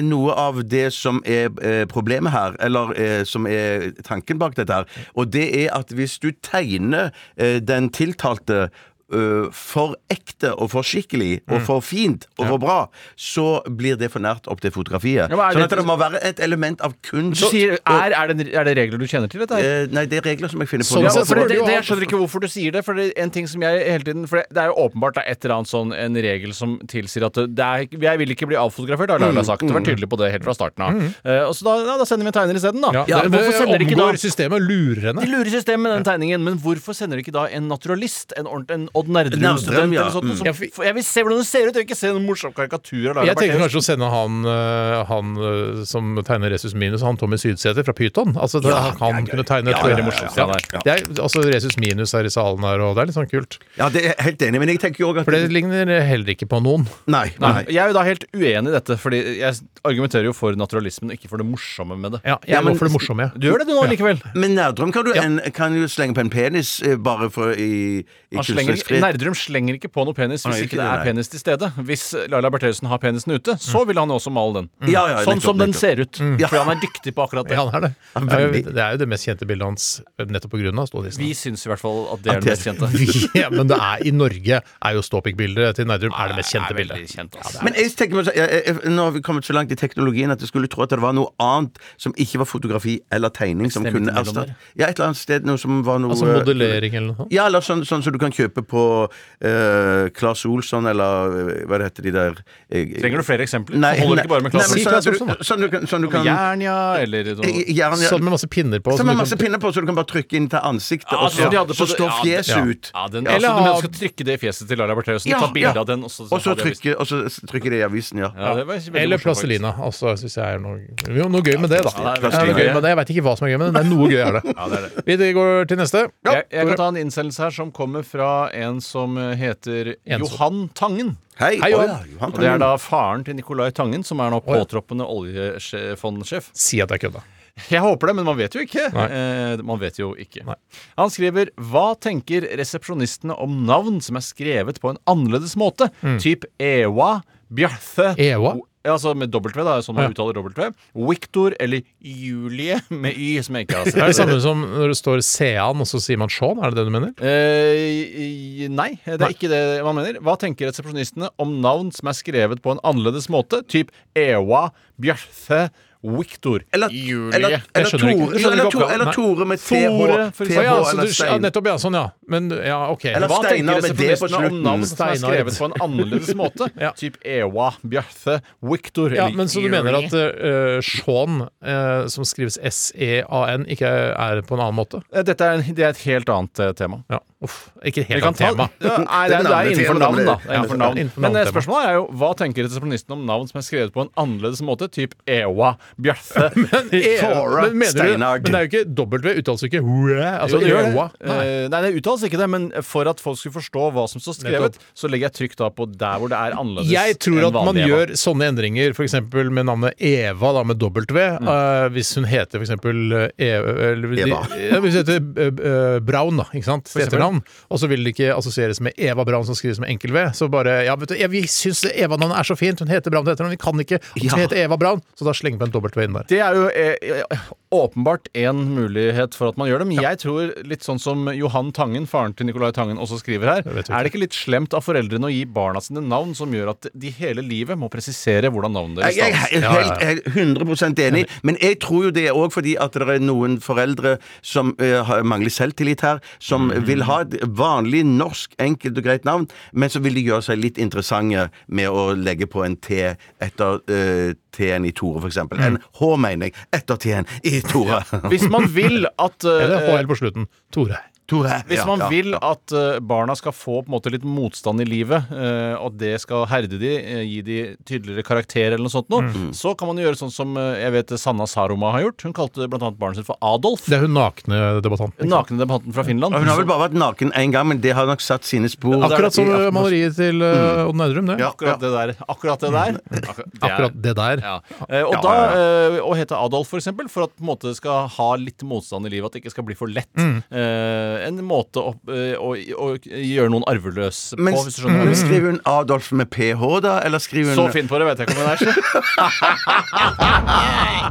noe av det som er problemet her, eller som er tanken bak dette her, og det er at hvis du tegner eh, den tiltalte eh, for ekte og for skikkelig og Mm. for fint og for bra, så blir det for nært opp til fotografiet. Ja, sånn at det må være et element av kunst. Du sier, er, er, det, er det regler du kjenner til? Dette her? Uh, Nei, det er regler som jeg finner på. Sånn Ja, det, det, jeg skjønner ikke hvorfor du sier det. For det er en ting som jeg hele tiden For det, det er jo åpenbart det er et eller annet sånn en regel som tilsier at det er, jeg vil ikke bli avfotografert, har Laila sagt. Det Vært tydelig på det helt fra starten av. Eh, og så da, ja, da sender vi en tegner isteden, da. Ja, Ja, det, hvorfor sender de ikke da omgår systemet og lurer henne. de lurer systemet med den tegningen, men hvorfor sender de ikke da en naturalist? En, ordentlig- en Odd Nerdrum, ja. eller sånt? Mm. Jeg vil se hvordan det ser ut, jeg vil ikke se noen morsom karikatur Jeg tenker kanskje å sende han, øh, han øh, som tegner Resus Minus, han Tommy Sydsæter fra Pyton. Altså, ja, han kan kunne tegne et Veldig morsomt. ja. Ja, der. Er altså Resus Minus her i salen her, og det er litt sånn kult. Ja, det er helt enig, men jeg tenker jo òg at For det ligner heller ikke på noen. Nei. Nei, nei. jeg er jo da helt uenig i dette, Fordi jeg argumenterer jo for naturalismen, ikke for det morsomme med det. Ja, jeg Ja, men- går for det morsomme. ja. Du gjør det du nå likevel. Men Nerdrum kan du, Ja. en, kan jo slenge på en penis eh, bare for i, i Han slenger, kunstnerisk. Nerdrum slenger ikke på noe penis hvis ikke det er penis til stede. Hvis Laila Bertheussen har penisen ute, så vil han også male den. Ja, ja, sånn nettopp, som den ser ut. Fordi han er dyktig på akkurat det. Ja, han er det. Det er jo, det er jo det mest kjente bildet hans nettopp på grunn av ståtissen. Vi syns i hvert fall at det er det mest kjente. *laughs* ja, men det er, i Norge er jo ståpikkbildet til Nerdrum er det mest kjente bildet. kjent, altså. Men jeg tenker meg jeg, jeg, Nå har vi kommet så langt i teknologien at jeg skulle tro at det var noe annet som ikke var fotografi eller tegning, som kunne erstatte Ja, et eller annet sted noe som var noe Altså modellering eller noe sånt. Ja, eller sånn, sånn som du kan kjøpe på uh, Claes Olsson, eller eh, hva det heter de der eh, Trenger du flere eksempler? Nei, så holder det ikke bare med sånn Claes Olsson, du- Sånn du sånn du kan Jernia eller noe Eh, Sånn med masse pinner på. Som med masse pinner på, så du kan bare trykke inn til ansiktet, Ja, og så, de hadde på så står ja, fjeset ja. ut. Ja, den, Eller altså, du skal trykke det i fjeset til Laila Bertheussen, Ja, ta bilde ja. av den, og så, Og så trykke, og så trykker det i avisen, ja. Ja, det Eller plastelina. Altså, syns jeg er noe, jo, noe gøy med det, da. Ja, det Ja, veldig noe gøy gøy. med det. Jeg veit ikke hva som er gøy med det, men det er noe gøy er det. Er det. Vi går til neste. Jeg, jeg kan ta en innsendelse her som kommer fra en som heter Ensom. Johan Tangen. Hei, Hei, å Johan. ja, Johan Og det er da faren til Nicolai Tangen, som er nå Å, ja. påtroppende oljefondsjef. Si at jeg kødda. Jeg håper det, men man vet jo ikke. Eh, man vet jo ikke. Nei. Han skriver Hva tenker resepsjonistene om navn som er skrevet på en annerledes måte? Typ Ewa, Bjarthe Mm. Ewa? Ja, Altså med W, da, sånn man uttaler W. Victor eller Julie med Y, som jeg ikke har *laughs* Det er det samme som når det står Sean, og så sier man Sean. Er det det du mener? Eh, nei, det er Nei. ikke det man mener. Hva tenker resepsjonistene om navn som er skrevet på en annerledes måte? Typ Ewa, Bjarthe, Victor, Eller, Julie eller, eller, skjønner ikke. Tore, Jeg skjønner eller, ikke Tore, eller Tore med TH, Tore, TH ja, så eller du, ja, nettopp, ja. Sånn, ja. Men ja, OK. Eller Hva Steinar med det på slutten. navn som er skrevet på en annerledes *laughs* måte? Ja. Typ Ewa, Bjarte, Victor Ja, eller men Så du mener at uh, Sean, uh, som skrives S-E-A-N, ikke er på en annen måte? Eh, Dette er, en, det er et helt annet uh, tema. Ja, uff. Ikke helt av tema. ja, nei, det, er, det er innenfor navn, da. Ja, innenfor navn. Men eh, spørsmålet er jo hva tenker resepsjonisten om navn som er skrevet på en annerledes måte? Typ Ewa, Bjarte *laughs* men, Steinar. men det er jo ikke W, uttales ikke altså Jo, det. Ewa. Nei. Eh, Nei, det uttales ikke det, men for at folk skulle forstå hva som står skrevet, så legger jeg trykk da på der hvor det er annerledes Jeg tror at man gjør sånne endringer, f.eks. med navnet Eva, da med W. Mm. eh, hvis hun heter f.eks. Eva. Eva. Ja, hvis hun heter eh, eh, Braun, da, ikke sant? eksempel. Etternavn. Og så vil det ikke assosieres med Eva Braun, som skrives med enkel V. Så bare Ja, vet du, jeg, vi syns Eva-navnet er så fint, hun heter Braun til etternavn, vi kan ikke Hun Ja. heter Eva Braun, så da slenger vi en en V inn der. Det er jo eh, åpenbart en mulighet for at man gjør det, men jeg tror litt sånn som Johan Tangen faren til Nicolai Tangen, også skriver her. Er det ikke litt slemt av foreldrene å gi barna sine navn som gjør at de hele livet må presisere hvordan navnet deres Jeg, jeg jeg, er helt, helt 100% enig, men jeg tror jo det er òg fordi at det er noen foreldre som uh, mangler selvtillit her, som Mm. vil ha et vanlig norsk, enkelt og greit navn, men så vil de gjøre seg litt interessante med å legge på en T etter uh, T-en i Tore, eksempel. Mm. En H, mener jeg, etter T-en i Tore. Hvis man vil at uh, Eller HL på slutten. Tore. Tore. Hvis man ja, vil ja. at eh, barna skal få på en måte litt motstand i livet, eh, og det skal herde de, eh, gi de tydeligere karakter eller noe sånt noe, Mm. så kan man gjøre sånn som eh, jeg vet Sanna Saroma har gjort. Hun kalte blant annet barnet sitt for Adolf. Det er hun nakne debattanten. Nakne debattanten fra Finland. Hun har vel bare vært naken én gang, men det har nok satt sine spor. Akkurat som maleriet til uh, Odd Nerdrum, det. Ja. Akkurat det der. Akkurat det der. Akkurat det, er- Akkurat det der. Ja. Eh, og da eh, å hete Adolf, for eksempel, for at på en måte skal ha litt motstand i livet, at det ikke skal bli for lett. Mm. Eh, en måte å, eh, å, å gjøre noen arveløs på, Men, hvis du skjønner men skriver hun Adolf med ph, da? Eller skriver hun Så fint på det vet jeg ikke om hun er.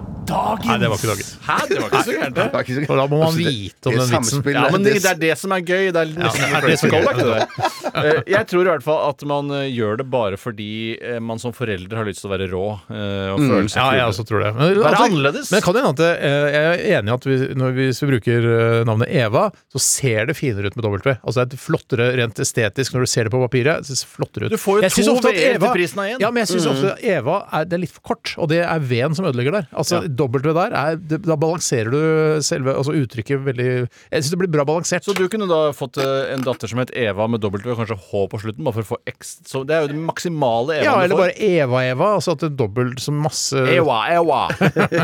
*laughs* Nei, det var ikke dagens. Hæ, det var ikke så gærent, det. Var ikke så- For da må man Altså, vite om er den vitsen. Ja, men det, Det- det er det som er gøy. Det er nesten det er det som er det. Eh, Jeg tror i hvert fall at man eh, gjør det bare fordi eh, man som forelder har lyst til å være rå og føle seg Ja, jeg også tror det. Men, Være altså, annerledes. Men det kan hende at det, eh, jeg er enig i at vi, når vi, hvis vi bruker eh, navnet Eva, så ser det finere ut med W. Altså det er flottere rent estetisk når du ser det på papiret. Det ser flottere ut. Du får jo Jeg synes to ofte at V-er til prisen av én. Ja, men jeg syns ofte at Eva er, det er litt for kort, og det er V-en som ødelegger der. Altså W der, er, det, da balanserer du selve altså uttrykket veldig Jeg syns det blir bra balansert. Så du kunne da fått eh, en datter som het Eva med W ved, kanskje H på slutten, bare for å få X. Så det er jo det maksimale Eva ja, du eller bare Eva-Eva. Altså at det er dobbelt så masse Ewa, Ewa.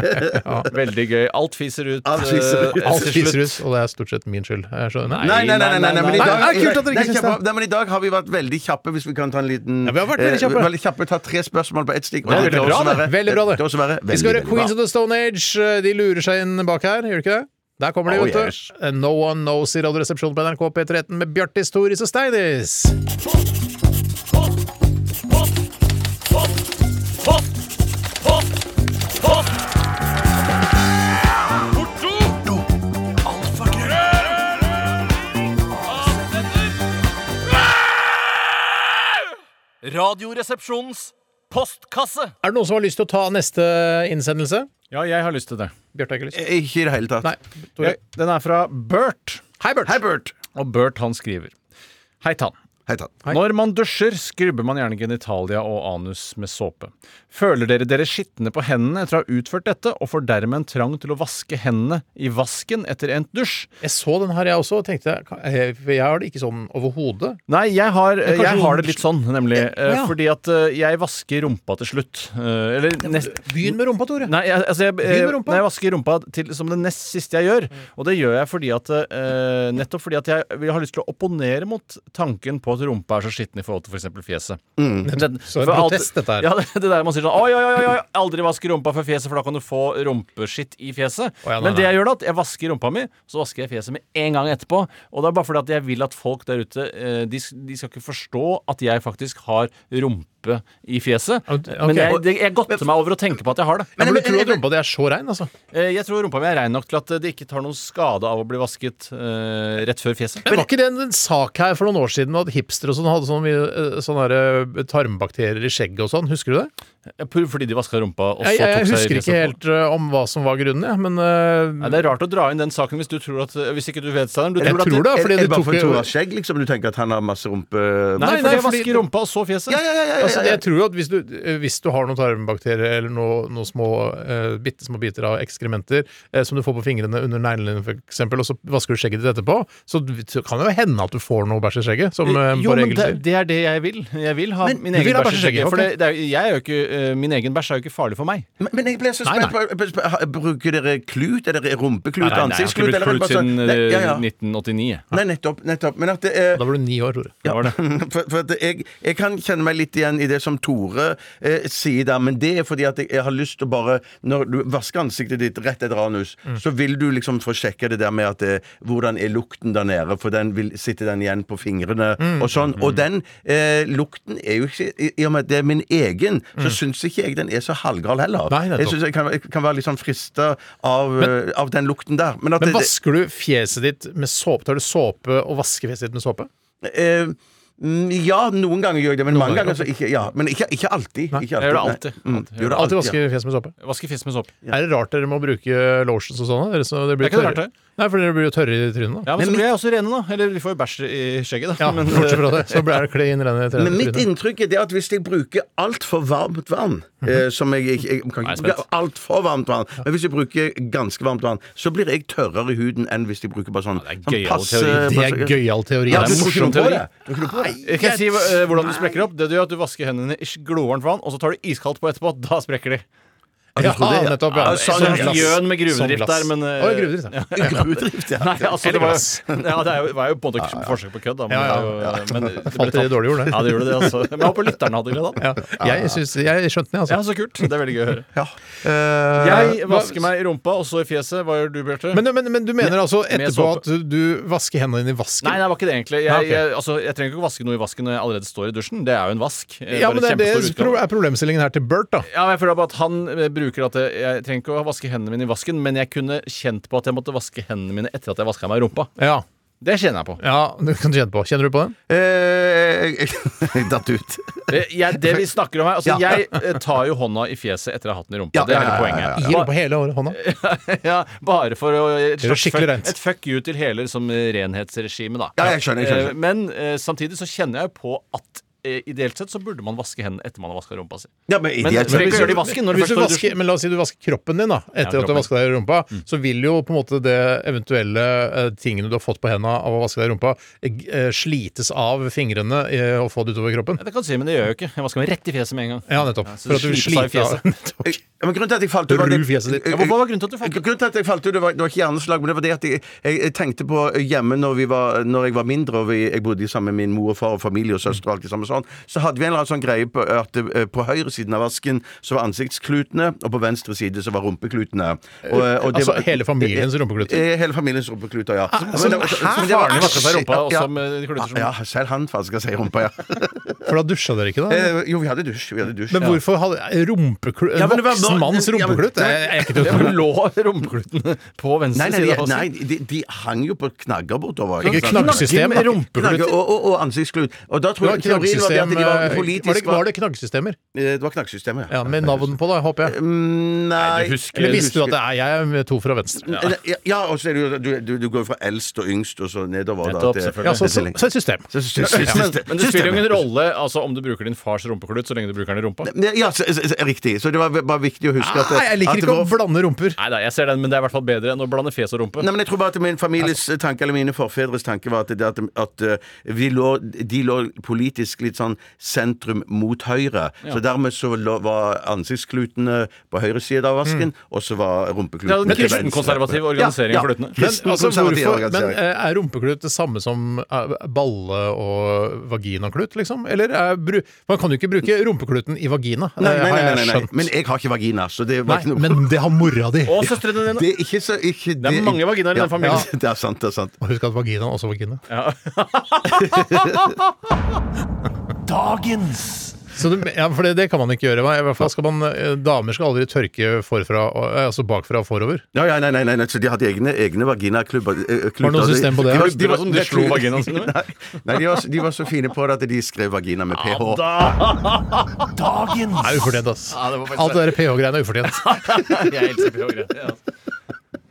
*laughs* Veldig gøy. Alt fiser ut. Alt fiser ut. eh, Alt fiser ut, og det er stort sett min skyld. Jeg skjønner. Nei, nei, nei, nei, nei, nei, men i Nei, dag, nei, men I dag har vi vært veldig kjappe, hvis vi kan ta en liten Ja, vi har vært veldig eh, kjappe. veldig kjappe Ta tre spørsmål på ett stikk. er veldig bra, det. Veldig bra, det. er Vi skal høre Queens of the Stone Age. De lurer seg inn bak her, gjør de ikke det? Der kommer de, Oh, vet du. yes. No One Knows i Radioresepsjonen på NRK P13 med Bjartis, Toris og Steinis. Radioresepsjonens postkasse. Er det noen som har lyst til å ta neste innsendelse? Ja, jeg har lyst til det. Bjarte har ikke lyst. Ikke i det hele tatt. Nei. Tore. Den er fra Bert. Hei, Bert. Hei, Bert. Og Bert han skriver Hei tann. Hei tann. Når man dusjer, skrubber man gjerne genitalia og anus med såpe. Føler dere dere skitne på hendene etter å ha utført dette, og får dermed en trang til å vaske hendene i vasken etter endt dusj? Jeg så den her, jeg også, og tenkte jeg, har det ikke sånn overhodet. Nei, jeg har, jeg har det litt sånn, nemlig. eh, Ja. Fordi at eh, jeg vasker rumpa til slutt. Eh, Eller nest, Begynn med rumpa, Tore. Nei, jeg, altså jeg, med eh, rumpa. Nei, jeg vasker rumpa til, som det nest siste jeg gjør. Og det gjør jeg fordi at eh, nettopp fordi at jeg, jeg har lyst til å opponere mot tanken på at rumpa er så skitten i forhold til f.eks. fjeset. Den- Så en for protest, dette her. Ja, *laughs* det, det der man sier sånn Oi, oi, oi, oi, aldri vask rumpa for fjeset, for da kan du få rumpeskitt i fjeset. Oh, ja, nei, Men det jeg gjør da, at jeg vasker rumpa mi, så vasker jeg fjeset med en gang etterpå. Og det er bare fordi at jeg vil at folk der ute eh, de, de skal ikke forstå at jeg faktisk har rumpe i fjeset. Okay. Men jeg, det, jeg godter meg over å tenke på at jeg har det. Men, men du men- tror at rumpa di er så rein, altså? Eh, Jeg tror rumpa mi er rein nok til at det ikke tar noen skade av å bli vasket uh, rett før fjeset. Men var ikke det en, en sak her for noen år siden at hipstere og sånn hadde sånn mye eh, sånne tarmbakterier i skjegget og sånn? Husker du det? Fordi de vaska rumpa, og så Jeg, jeg, tok seg i husker ikke helt uh, om hva som var grunnen, jeg, men uh, Nei, Det er rart å dra inn den saken hvis du tror at Hvis ikke du vet, Steinar. Du Jeg tror tror det, Er, fordi er du det bare for Tore skjegg, liksom? Du tenker at han har masse rumpe... Nei, Nei, nei, jeg fordi- vasker rumpa, og så fjeset. Ja, ja, ja, ja, ja, Altså, jeg tror jo at hvis du, eh, hvis du har noen tarmbakterier eller noen noe små, uh, bitte små biter av ekskrementer uh, som du får på fingrene under neglene f.eks., og så vasker du skjegget ditt etterpå, så så kan det jo hende at du får noe bæsj i skjegget, som uh, jo, men det, det er det jeg vil. Jeg vil ha Men min egen bæsj i skjegget. For det, det er, jeg er jo ikke, uh, min egen bæsj er jo ikke farlig for meg. Men, men jeg ble så spent Bruker dere klut? Er det rumpeklut? Nei, nei, jeg har ikke brukt klut siden ja, ja. eh, 1989. Nei, nettopp. nettopp. Men at det er Da var du ni år, Tore. Ja. *laughs* For, for jeg, jeg kan kjenne meg litt igjen i i det som Tore eh, sier der, men det er fordi at jeg, jeg har lyst til å bare Når du vasker ansiktet ditt rett etter anus, Mm. så vil du liksom få sjekke det der med at eh, hvordan er lukten der nede, for den vil sitte den igjen på fingrene Mm. og sånn. Og den eh, lukten er jo ikke I og med at det er min egen, så syns ikke jeg den er så halvgal heller. Mm. Nei, jeg syns jeg kan, kan være litt sånn frista av, eh, av den lukten der. Men Men det- vasker du fjeset ditt med såpe? Tar du såpe og vasker fjeset ditt med såpe? Eh, mm, ja, noen ganger gjør jeg det, men mange ganger, ganger så ikke. Ja, men ikke, ikke alltid. Ikke Jeg gjør det alltid. Nei. Mm, Alltid. gjør det Alltid alltid, vaske fjeset med såpe? Vasker fisk med såpe. Er det rart dere må bruke lotions og sånn? da? Dere så dere blir Det er ikke tørre- rart, det. Nei, for dere blir jo tørre i trynet. da Ja, men, så blir jeg også rene, da. Eller vi får jo bæsj i skjegget, da. Ja, *laughs* men, bortsett fra det. Så blir det klin rene i Men mitt trynet. inntrykk er det at hvis jeg bruker altfor varmt vann eh, Som jeg, jeg, jeg kan ikke bruke spent. altfor varmt vann, men hvis jeg bruker ganske varmt vann, så blir jeg tørrere i huden enn hvis jeg bruker bare sånn, det er sånn gøyal passe- teori. Det er gøyal teori. Ja, Det du er tror ikke morsom noe på teori. det? Tror ikke noe på det? Kan jeg si eh, hvordan du sprekker opp? Det du gjør, at du vasker hendene i glovarmt vann, og så tar du iskaldt på etterpå. Da sprekker de. Ja, ja. nettopp. Ja. Ja, sånn Som glass. med gruvedrift glass. der, men Å, gruvedrift, *laughs* ja. Gruvedrift, ja. Nei, altså, det var, jo- *laughs* ja, det jo, var jo på en måte et forsøk på kødd, da. Men, Ja, ja, men det ble tatt- dårlig jord, det. Ja, det gjorde det, altså. Men jeg håper lytterne hadde glede av det. Ja. Jeg, synes, jeg skjønte den, Ja, altså. så kult. Det er veldig gøy å høre. Ja. Eh, Jeg vasker meg i rumpa, og så i fjeset. Hva gjør du, Bjarte? Men, men, men du mener altså etterpå at du, vasker hendene dine i vasken? Nei, det var ikke det egentlig. Jeg, Ah, jeg, altså, jeg trenger ikke å vaske noe i vasken når jeg allerede står i dusjen. Det er jo en vask. Ja, men det er problemstillingen her til Bert, da. Ja, jeg føler bare at Han eh, bruker at jeg, jeg trenger ikke å vaske hendene mine i vasken, men jeg kunne kjent på at jeg måtte vaske hendene mine etter at jeg vaska meg i rumpa. Ja, Det kjenner jeg på. ja, det kan du kjenne på. Kjenner du på den? eh, jeg *laughs* jeg datt ut. Eh, Jeg, det vi snakker om her Altså, *laughs* Ja. jeg eh, tar jo hånda i fjeset etter å ha hatt den i rumpa. Ja, det er ja, hele ja, ja, poenget. I rumpa hele hånda. *laughs* ja, bare for å et, det er skikkelig fuck, rent. et fuck you til hele liksom, renhetsregimet, da. Ja, jeg skjønner, jeg skjønner. Eh, Men eh, samtidig så kjenner jeg jo på at eh, ideelt sett så burde man vaske hendene etter man har vaska rumpa si. Ja, men Men vasken når du først vasker, men la oss si du vasker kroppen din da etter at du har vaska deg i rumpa. Så vil jo på en måte det eventuelle eh, tingene du har fått på henda av å vaske deg i rumpa, eh, slites av fingrene eh, og få det utover kroppen. Ja, det kan du si, men det gjør jeg jo ikke. Jeg vasker meg rett i fjeset med en gang. Ja, nettopp. så For at du sliter av fjeset. *laughs* Ja, men grunnen til at jeg falt ut var det- Ja, hva var grunnen til at du falt ut? Grunnen til at jeg falt ut, det var, det var ikke hjerneslag, men det var det at jeg, jeg, jeg tenkte på hjemme når, vi var, når jeg var mindre og vi, jeg bodde sammen med min mor og far og familie og søster og alt det samme sånn, så hadde vi en eller annen sånn greie på at eh, på høyre siden av vasken så var ansiktsklutene, og på venstre side så var rumpeklutene. Og, og det Altså var- hele familiens rumpekluter? Eh, Hele familiens rumpekluter, ja. Men så det var- hæ? men var- Faren din vasker seg i rumpa, Ja, og ja. med de kluter som Ja, selv han vasker seg i rumpa, ja. For da dusja dere ikke, da? Eh, jo, vi hadde dusj. Vi hadde dusj Men ja. hvorfor hadde rumpeklut Ja, men Voksen manns Ja, men- rumpeklut? Er ikke Det å tro. lå rumpeklutene på venstre Nei, nei, side av vasken. nei de, de hang jo på knagger bortover. Ikke knaggsystem, rumpeklut. Og, og, og ansiktsklut. Og da tror jeg teorien det at de var politisk var det, var det knaggsystemer? Eh, Det var knaggsystemer, Ja, ja. Med navn på, da, håper jeg. Mm, Nei, du husker- Eller visste du at det er jeg er to fra venstre? Ja, ja og så er det jo du, du, du går fra eldst og yngst og så nedover. da, Nettopp, til-. Ja, så, så, så et system. Så- system. Ja, men, men det spiller jo ingen rolle altså, om du bruker din fars rumpeklut så lenge du bruker den i rumpa. Ja, så, så, så, riktig. Så det var bare viktig å huske at Nei, jeg liker ikke å blande rumper. Nei da, jeg ser den, men det er i hvert fall bedre enn å blande fjes og rumpe. Nei, men jeg tror bare at min families tanke, eller mine forfedres tanke, var at, det, at, at eh, vi lå, de lå politisk litt sånn sentrum mot høyre. Så dermed så var ansiktsklutene på høyre side av vasken, og så var rumpeklutene ja, til venstre. kristenkonservativ organisering Ja, av ja. klutene. Men, altså, hvorfor, men eh, er rumpeklut det samme som eh, balle- og vaginaklut, liksom? Eller er, bru, man kan jo ikke bruke rumpekluten i vagina, Nei, eh, nei, nei, nei, nei. skjønt. Men jeg har ikke vagina, så det var Nei, ikke noe men det har mora di. Og søstrene dine. Det er ikke så ikke, Det er mange vaginaer i den familien. Ja, *laughs* det er sant, det er sant. Og Husk at vagina også vagina. *laughs* *laughs* Dagens Så det, ja, for det, det kan man ikke gjøre. I hvert fall skal man, eh, Damer skal aldri tørke forfra, eh, altså bakfra og forover. Ja, ja, nei, nei, nei, nei, så de hadde egne, egne vaginaklubber. Var det noe system på det? De var- Klubber og sånn, de slo vaginaen sin? *laughs* Nei, nei de, var, de var så fine på det at de skrev vagina med ph. *laughs* Dagens Det er ufortjent, ass. Ja, det Alt det der ph-greiene er ufortjent. Jeg elsker ph-greiene. Ja.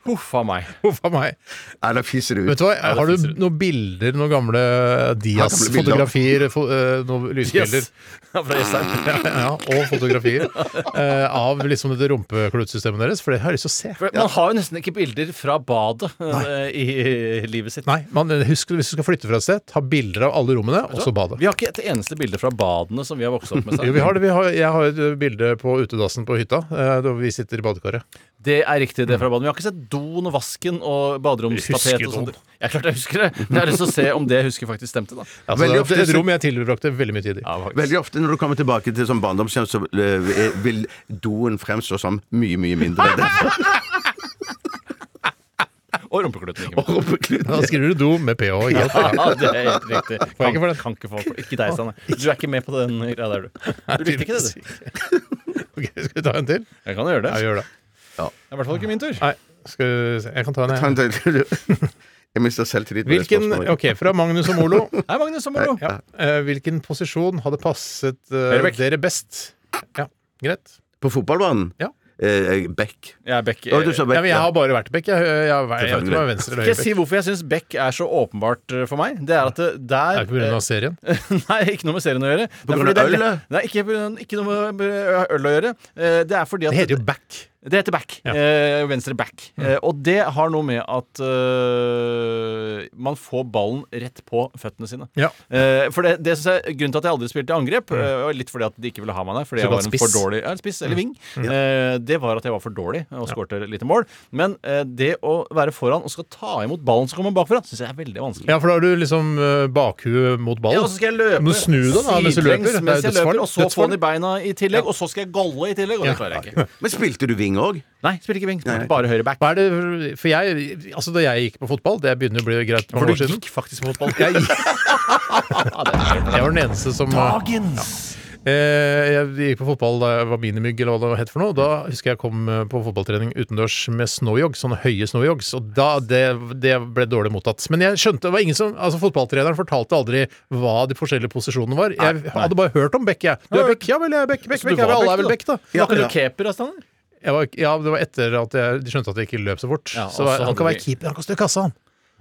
Huff a meg. Huff a meg. Nei, da fiser du Vet du hva, det Har du fiser ut. noen bilder, noen gamle gamle bilder. Dias-fotografier, fo, eh, noen lysbilder? Yes. *laughs* Ja, fra Jessheim. *laughs* ja, og fotografier eh, av liksom dette rumpeklutsystemet deres, for det har jeg lyst til å se. For Man har jo nesten ikke bilder fra badet eh, i livet sitt. Nei, man, husk hvis du skal flytte fra et sted, ta bilder av alle rommene, og så badet. Vi har ikke et eneste bilde fra badene som vi har vokst opp med. Jo, vi har det. Vi har, jeg har et bilde på utedassen på hytta, eh, da vi sitter i badekaret. Det er riktig, det fra badet. Men jeg har ikke sett doen og vasken og baderomstapet. Og sånt. Jeg klart jeg husker det. Men jeg har lyst til å se om det jeg husker faktisk stemte. da Altså, Veldig det ofte er et rom jeg tilbrakte veldig mye tid i. ja. Veldig ofte når du kommer tilbake til sånn barndomshjem, så eh, vil doen fremstå som mye, mye mindre. *laughs* Og rumpekluten. Og rumpekluten. Da skriver du do med ph. Ikke? Ja, det er helt riktig. Kan, ikke for den? Kan ikke få Ikke deg, Stanne. Du er ikke med på den greia der, du. Du likte ikke det, du. *laughs* Ok, Skal vi ta en til? Jeg kan gjøre det. Ja, gjør det. Det er i hvert fall ikke min tur. Nei, skal vi se. Jeg kan ta en, Ta jeg. en til. *laughs* Jeg mister selvtillit. med det Hvilken, spørsmålet. ok, fra Magnus og Molo. Hei, Magnus og Molo. Ja. Eh, hvilken posisjon hadde passet eh, Høyrebekk. dere best? Ja, greit. På fotballbanen? Ja. Eh, Beck. Jeg er Beck. Du sa Ja, men jeg har bare vært Bekk. Jeg, jeg, jeg, jeg, vet ikke om jeg er venstre eller Skal jeg si hvorfor jeg syns Beck er så åpenbart eh, for meg? Det er at det, der Er det på grunn av serien? *laughs* Nei, ikke noe med serien å gjøre. Det er grunn fordi av det er ølet? Nei, ikke, på grunn- ikke noe med øl å gjøre. Eh, Det er fordi at Det heter jo back. Det heter back. Ja. Eh, venstre back. Eh, og det har noe med at eh, man får ballen rett på føttene sine. Ja. Eh, for det, det synes jeg, Grunnen til at jeg aldri spilte i angrep, eh, litt fordi at de ikke ville ha meg der. Fordi jeg var en spiss. for dårlig ja, spiss eller ving. Eh, det var at jeg var for dårlig og skårte lite mål. Men eh, det å være foran og skal ta imot ballen som kommer bakfra, syns jeg er veldig vanskelig. Ja, for da har du liksom bakhuet mot Ja, og så skal jeg løpe Må snu deg da, mens du løper? er mens jeg løper, og så få den i beina i tillegg, og så skal jeg golle i tillegg, og det Ja. klarer jeg ikke. *laughs* Men spilte du wing òg? Nei, spiller ikke wing. Spiller bare høyre back. Hva er det, for jeg, altså Da jeg gikk på fotball, det begynner å bli greit For mange år du siden gikk faktisk på fotball. jeg, *laughs* jeg var den eneste som Eh, jeg gikk på fotball da jeg var minimygg, eller hva det het for noe. Da husker jeg kom eh, på fotballtrening utendørs med snowyogs, sånne høye snowyogs. Og da, det, det ble dårlig mottatt. Men jeg skjønte, det var ingen som Altså Fotballtreneren fortalte aldri hva de forskjellige posisjonene var. Jeg hadde bare hørt om Beck, jeg. Du er Beck? Ja vel, jeg er Beck. Beck, du Beck. Alle er vel Beck, da. Var ikke du keeper? Jeg var, ja, det var etter at jeg, de skjønte at jeg ikke løp så fort. Ja, så var, han kan være keeper, han kan stå i kassa, han.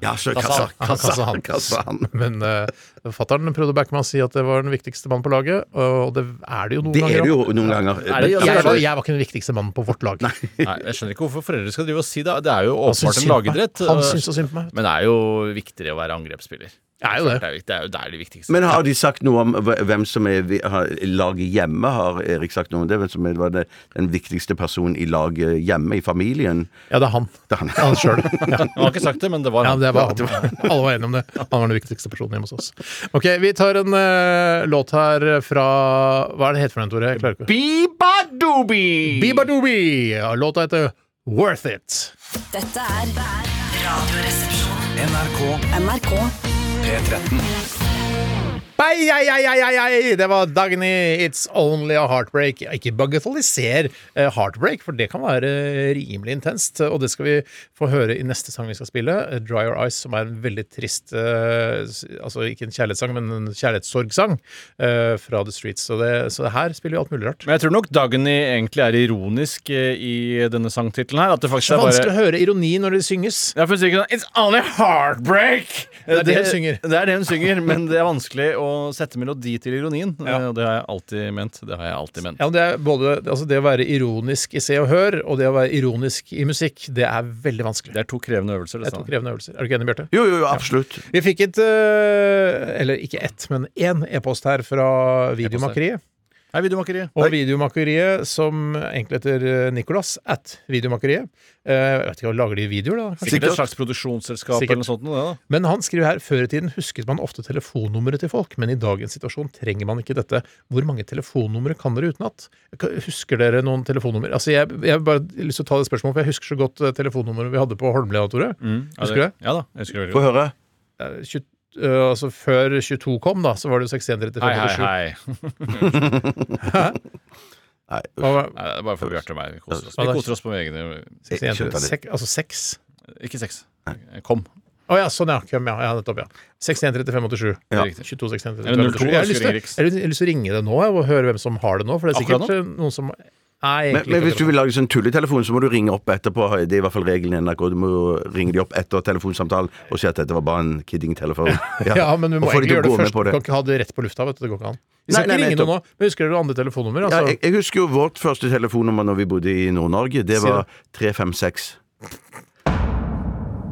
Ja, så kassa. Kassa, *laughs* Kassa, han. kassa han. Men uh, fatter'n prøvde å backe meg og si at det var den viktigste mannen på laget, og det er det jo noen Det ganger er det jo noen ganger. Er det- Jeg, var, jeg var ikke den viktigste mannen på vårt lag. Nei, jeg skjønner ikke hvorfor foreldre skal drive og si det. Det er jo åpenbart en lagidrett. Han syns så synd på meg. Men det er jo viktigere å være angrepsspiller. Er jo det. Det er det er jo der det viktigste. Men har de sagt noe om hvem som er har, laget hjemme? Har Erik sagt noe om det? Hvem som er, var det, den viktigste personen i laget hjemme, i familien? Ja, det er han. Det er han. Han sjøl. *laughs* Ja. Han har ikke sagt det, men det var Ja, han. det var han. Alle var enige om det. Han var den viktigste personen hjemme hos oss. Ok, vi tar en uh, låt her fra Hva er det heter for den, Tore? Jeg klarer ikke Biba-doobie! Bibadoobie! Ja, Låta heter Worth It. Dette er Radioresepsjonen. NRK NRK P13. Ei, ei, ei, ei! Det var Dagny, It's Only a Heartbreak. Ikke bagatelliser eh, heartbreak, for det kan være rimelig intenst. Og det skal vi få høre i neste sang vi skal spille, eh, Dry Your Eyes, som er en veldig trist eh, Altså ikke en kjærlighetssang, men en kjærlighetssorgsang eh, fra The Streets. Så, det, så her spiller vi alt mulig rart. Men jeg tror nok Dagny egentlig er ironisk eh, i denne sangtittelen her. At det faktisk Det er vanskelig bare å høre ironi når det synges. Ja, for å si ikke sånn It's only heartbreak! Det er det hun synger. Det er det hun synger, men det er vanskelig å sette melodi til ironien. Ja. Eh, Og det har jeg alltid ment. Det har jeg alltid ment. Ja, men det, er både, altså det å være ironisk i Se og Hør, og det å være ironisk i musikk, det er veldig vanskelig. Det er to krevende øvelser. Det Det er to krevende øvelser. Er du ikke enig, Bjarte? Jo, jo, jo, absolutt. Vi fikk et eh, Eller ikke ett, men én e-post her fra Videomakeriet. Hei, Videomakeriet. Og Videomakeriet, som egentlig heter eh, Nicolas, at Videomakeriet. Eh, jeg vet ikke, Lager de videoer, da? Sikkert, Sikkert et slags produksjonsselskap Sikkert. eller noe sånt. da. Men han skriver her før i tiden husket man ofte telefonnummeret til folk, men i dagens situasjon trenger man ikke dette. Hvor mange telefonnumre kan dere utenat? Husker dere noen telefonnummer? Altså, jeg, jeg har bare lyst til å ta det spørsmålet, for jeg husker så godt eh, telefonnummeret vi hadde på Holmlia, Tore. Ja, Husker du det? Ja da. jeg husker det veldig Få høre. Eh, 20, eh, altså Før 22 kom, da, så var det jo 6135 Hei, hei, hei. *laughs* Nei, Nei, det er bare for Bjarte og meg. Vi koser oss, vi koser oss på egne 61, sek, altså 6? Ikke seks. Kom. Å ja, sånn ja. Kom, ja. ja nettopp, ja. 613587. Ja. 22 61 Eller 02, 3587. Jeg har lyst til- skal ringe Riks. jeg har lyst til å ringe det nå og høre hvem som har det nå. For det er sikkert eh, noen som Nei, Men, men hvis du vil lage sånn tulletelefon, så må du ringe opp etterpå. Det er i hvert fall regelen i NRK. Du må ringe de opp etter telefonsamtalen og si at dette var bare en kidding-telefon. *laughs* Ja, men du må egentlig de gjøre det først. Du kan ikke ha det rett på lufta. vet du, Det går ikke an. Vi skal Nei, nei, ikke ringe noen noe nå. Men husker dere andre telefonnummer? Ja, Altså, jeg, jeg husker jo vårt første telefonnummer når vi bodde i Nord-Norge. Det var 356.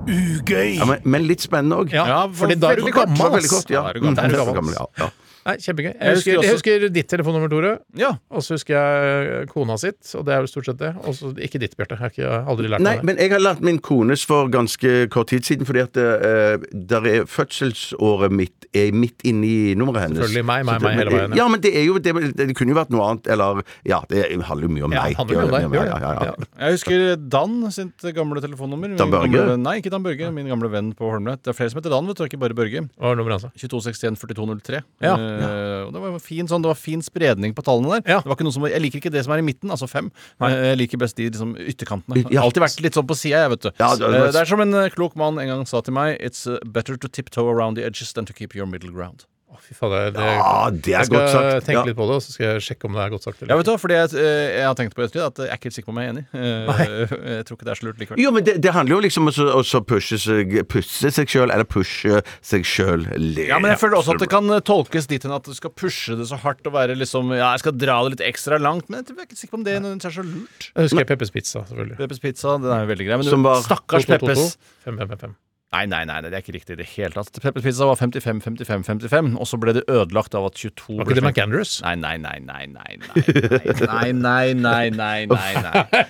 Ugøy! Ja, men, men litt spennende òg. ja, Ja, for da er du gammel. Veldig ass. kort, ja. Det er du Mm, gammel. er du gammel, ja. ja. Nei, Kjempegøy. Jeg Jeg husker, jeg husker ditt telefonnummer, Tore. Ja. Og så husker jeg kona sitt, og det er vel stort sett det. Og så ikke ditt, Bjarte. Jeg har ikke- aldri lært Nei, meg det. men jeg har lært min kones for ganske kort tid siden, fordi at uh, der er fødselsåret mitt er midt inni nummeret hennes. Selvfølgelig meg, meg, meg hele veien, ja. Ja, men det er jo det, det kunne jo vært noe annet, eller Ja, det handler jo mye om Ja, meg. det handler mye om deg. Ja, ja, ja, ja. Ja. Jeg husker Dan sitt gamle telefonnummer. Dan Børge? gamle Nei, ikke Dan Børge. Min gamle venn på Holmlia. Det er flere som heter Dan, vet du, ikke bare Børge. Hva var nummeret hans? 2261 4203. Ja. Eh, og det var fin, sånn, det var fin spredning på tallene der. Ja. Det var ikke noe som, jeg liker ikke det som er i midten, altså fem. Nei. Jeg liker best de liksom, ytterkantene. har Alltid vært litt sånn på sida, jeg, vet du. Ja, det- Eh, det er som en eh, klok mann en gang sa til meg It's better to tiptoe around the edges than to keep your middle ground. Å, fy fader. Det, Ja, det er jeg skal godt sagt. tenke Ja. litt på det, og så skal jeg sjekke om det er godt sagt. Ja, vet du hva, fordi jeg, eh, jeg har tenkt på i ettertid at jeg er ikke helt sikker på om jeg er enig. Eh, *laughs* Jeg tror ikke det er så lurt likevel. Jo, men det, det handler jo liksom om å så pushe seg, pusse seg sjøl, eller pushe seg sjøl Ja, men jeg føler også at det kan eh, tolkes dit hen at du skal pushe det så hardt og være liksom Ja, jeg skal dra det litt ekstra langt, men jeg er ikke sikker på om det nødvendigvis er så lurt. Jeg husker Peppers Pizza, selvfølgelig. Peppers Pizza, den er jo veldig grei. Men Som du, var stakkars 2222, Peppers 5555. Nei, nei, nei, det er ikke riktig i det hele tatt. Peppers Pizza var 55, 55, 55, og så ble det ødelagt av at 22 Var ikke det McAndrews? Nei, nei, nei, nei, nei, nei, nei, nei, nei, nei,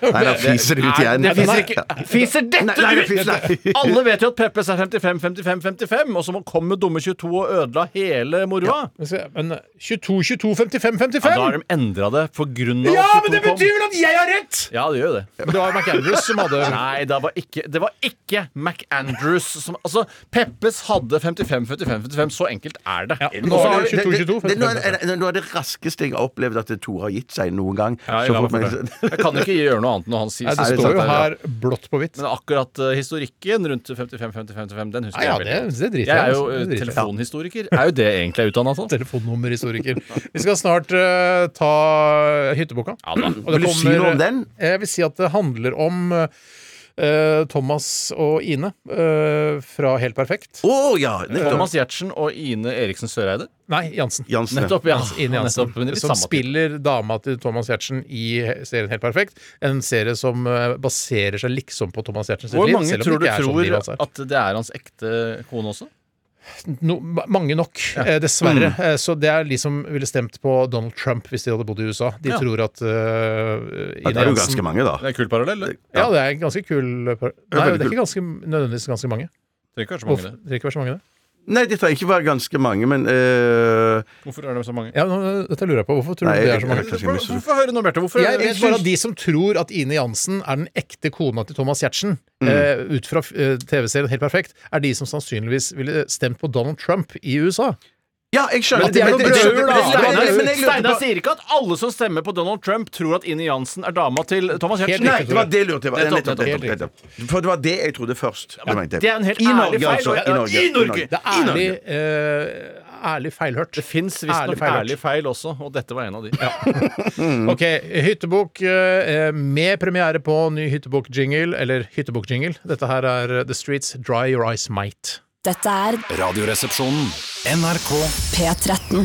nei, da fiser det ut igjen. det fiser ikke Fiser dette ut?! Alle vet jo at Peppers er 55, 55, 55, og så kommer dumme 22 og ødela hele moroa. Men 22, 22, 55, Ja, 55! da har de endra det på grunn av Ja, men det betyr vel at jeg har rett! Ja, det gjør jo det. Men det var McAndrews som hadde Nei, det var ikke, det var ikke McAndrews som Altså, Peppes hadde 55, 55, 55. Så enkelt er det. Ja, nå er det vi- 22, 22, det, det, nå, er 55. noe, noe det raskeste jeg har opplevd at Tore har gitt seg noen gang. ja, Så jeg, for *laughs* jeg kan ikke gjøre noe annet når han sier Nei, det står jo her blått på hvitt. Men akkurat uh, historikken rundt 55, 55, 55, den husker Nei, ja, jeg det, veldig godt. det Jeg er jo uh, Det jeg telefonhistoriker. Er jo det egentlig jeg er utdanna som? *laughs* Telefonnummerhistoriker. Vi skal snart uh, ta hytteboka. Ja da. Og det Vil du si noe om den? Jeg vil si at det handler om Thomas og Ine eh, fra Helt perfekt. Oh, ja! Thomas Giertsen og Ine Eriksen Søreide. Nei, Jansen. Jansen. Nettopp, Jansen. Ine Jansen, Nettopp, som spiller dama til Thomas Giertsen i serien Helt perfekt. En serie som eh, baserer seg liksom på Thomas Giertsens Hvor liv. mange selv om tror du det ikke er sånn tror er. at det er hans ekte kone også? No, mange nok, eh, dessverre. Eh, Så det er de som ville stemt på Donald Trump hvis de hadde bodd i USA. De Ja. tror at uh, Ja, det er jo ganske mange, da. Det er en kul parallell, det. Ja, det er en ganske kul parallell. Nei, det er ikke ganske, nødvendigvis ganske mange. Det trenger ikke være så mange, det. Nei, det trenger ikke være ganske mange, men eh, Hvorfor er det så mange? Ja, nå, dette lurer jeg på. Hvorfor tror Nei, du det er så mange? jeg. Hvorfor høre noe, Bjarte? Hvorfor Jeg vet jeg bare at de som tror at Ine Jansen er den ekte kona til Thomas Giertsen, Mm. eh, ut fra eh, TV-serien Helt perfekt, er de som sannsynligvis ville stemt på Donald Trump i USA. Ja, jeg skjønner. Er noe da. Steinar sier ikke at alle som stemmer på Donald Trump, tror at Ine Jansen er dama til Thomas Hjertsen Giertsen. Nei, det var det jeg lurte på. Nettopp, Nettopp, nettopp. nettopp, nettopp. For det var det jeg trodde først. Ja, men, Det er en helt I ærlig Norge, feil. altså. I Norge. I Norge. Det er ærlig, uh, ærlig feilhørt. Det fins visstnok ærlig, ærlig feil også, og dette var en av de. *laughs* Ok, hyttebok uh, med premiere på ny hyttebok-jingle, eller hyttebok-jingle. Dette her er The Streets Dry Your Eyes Might. Dette er Radioresepsjonen. NRK P13.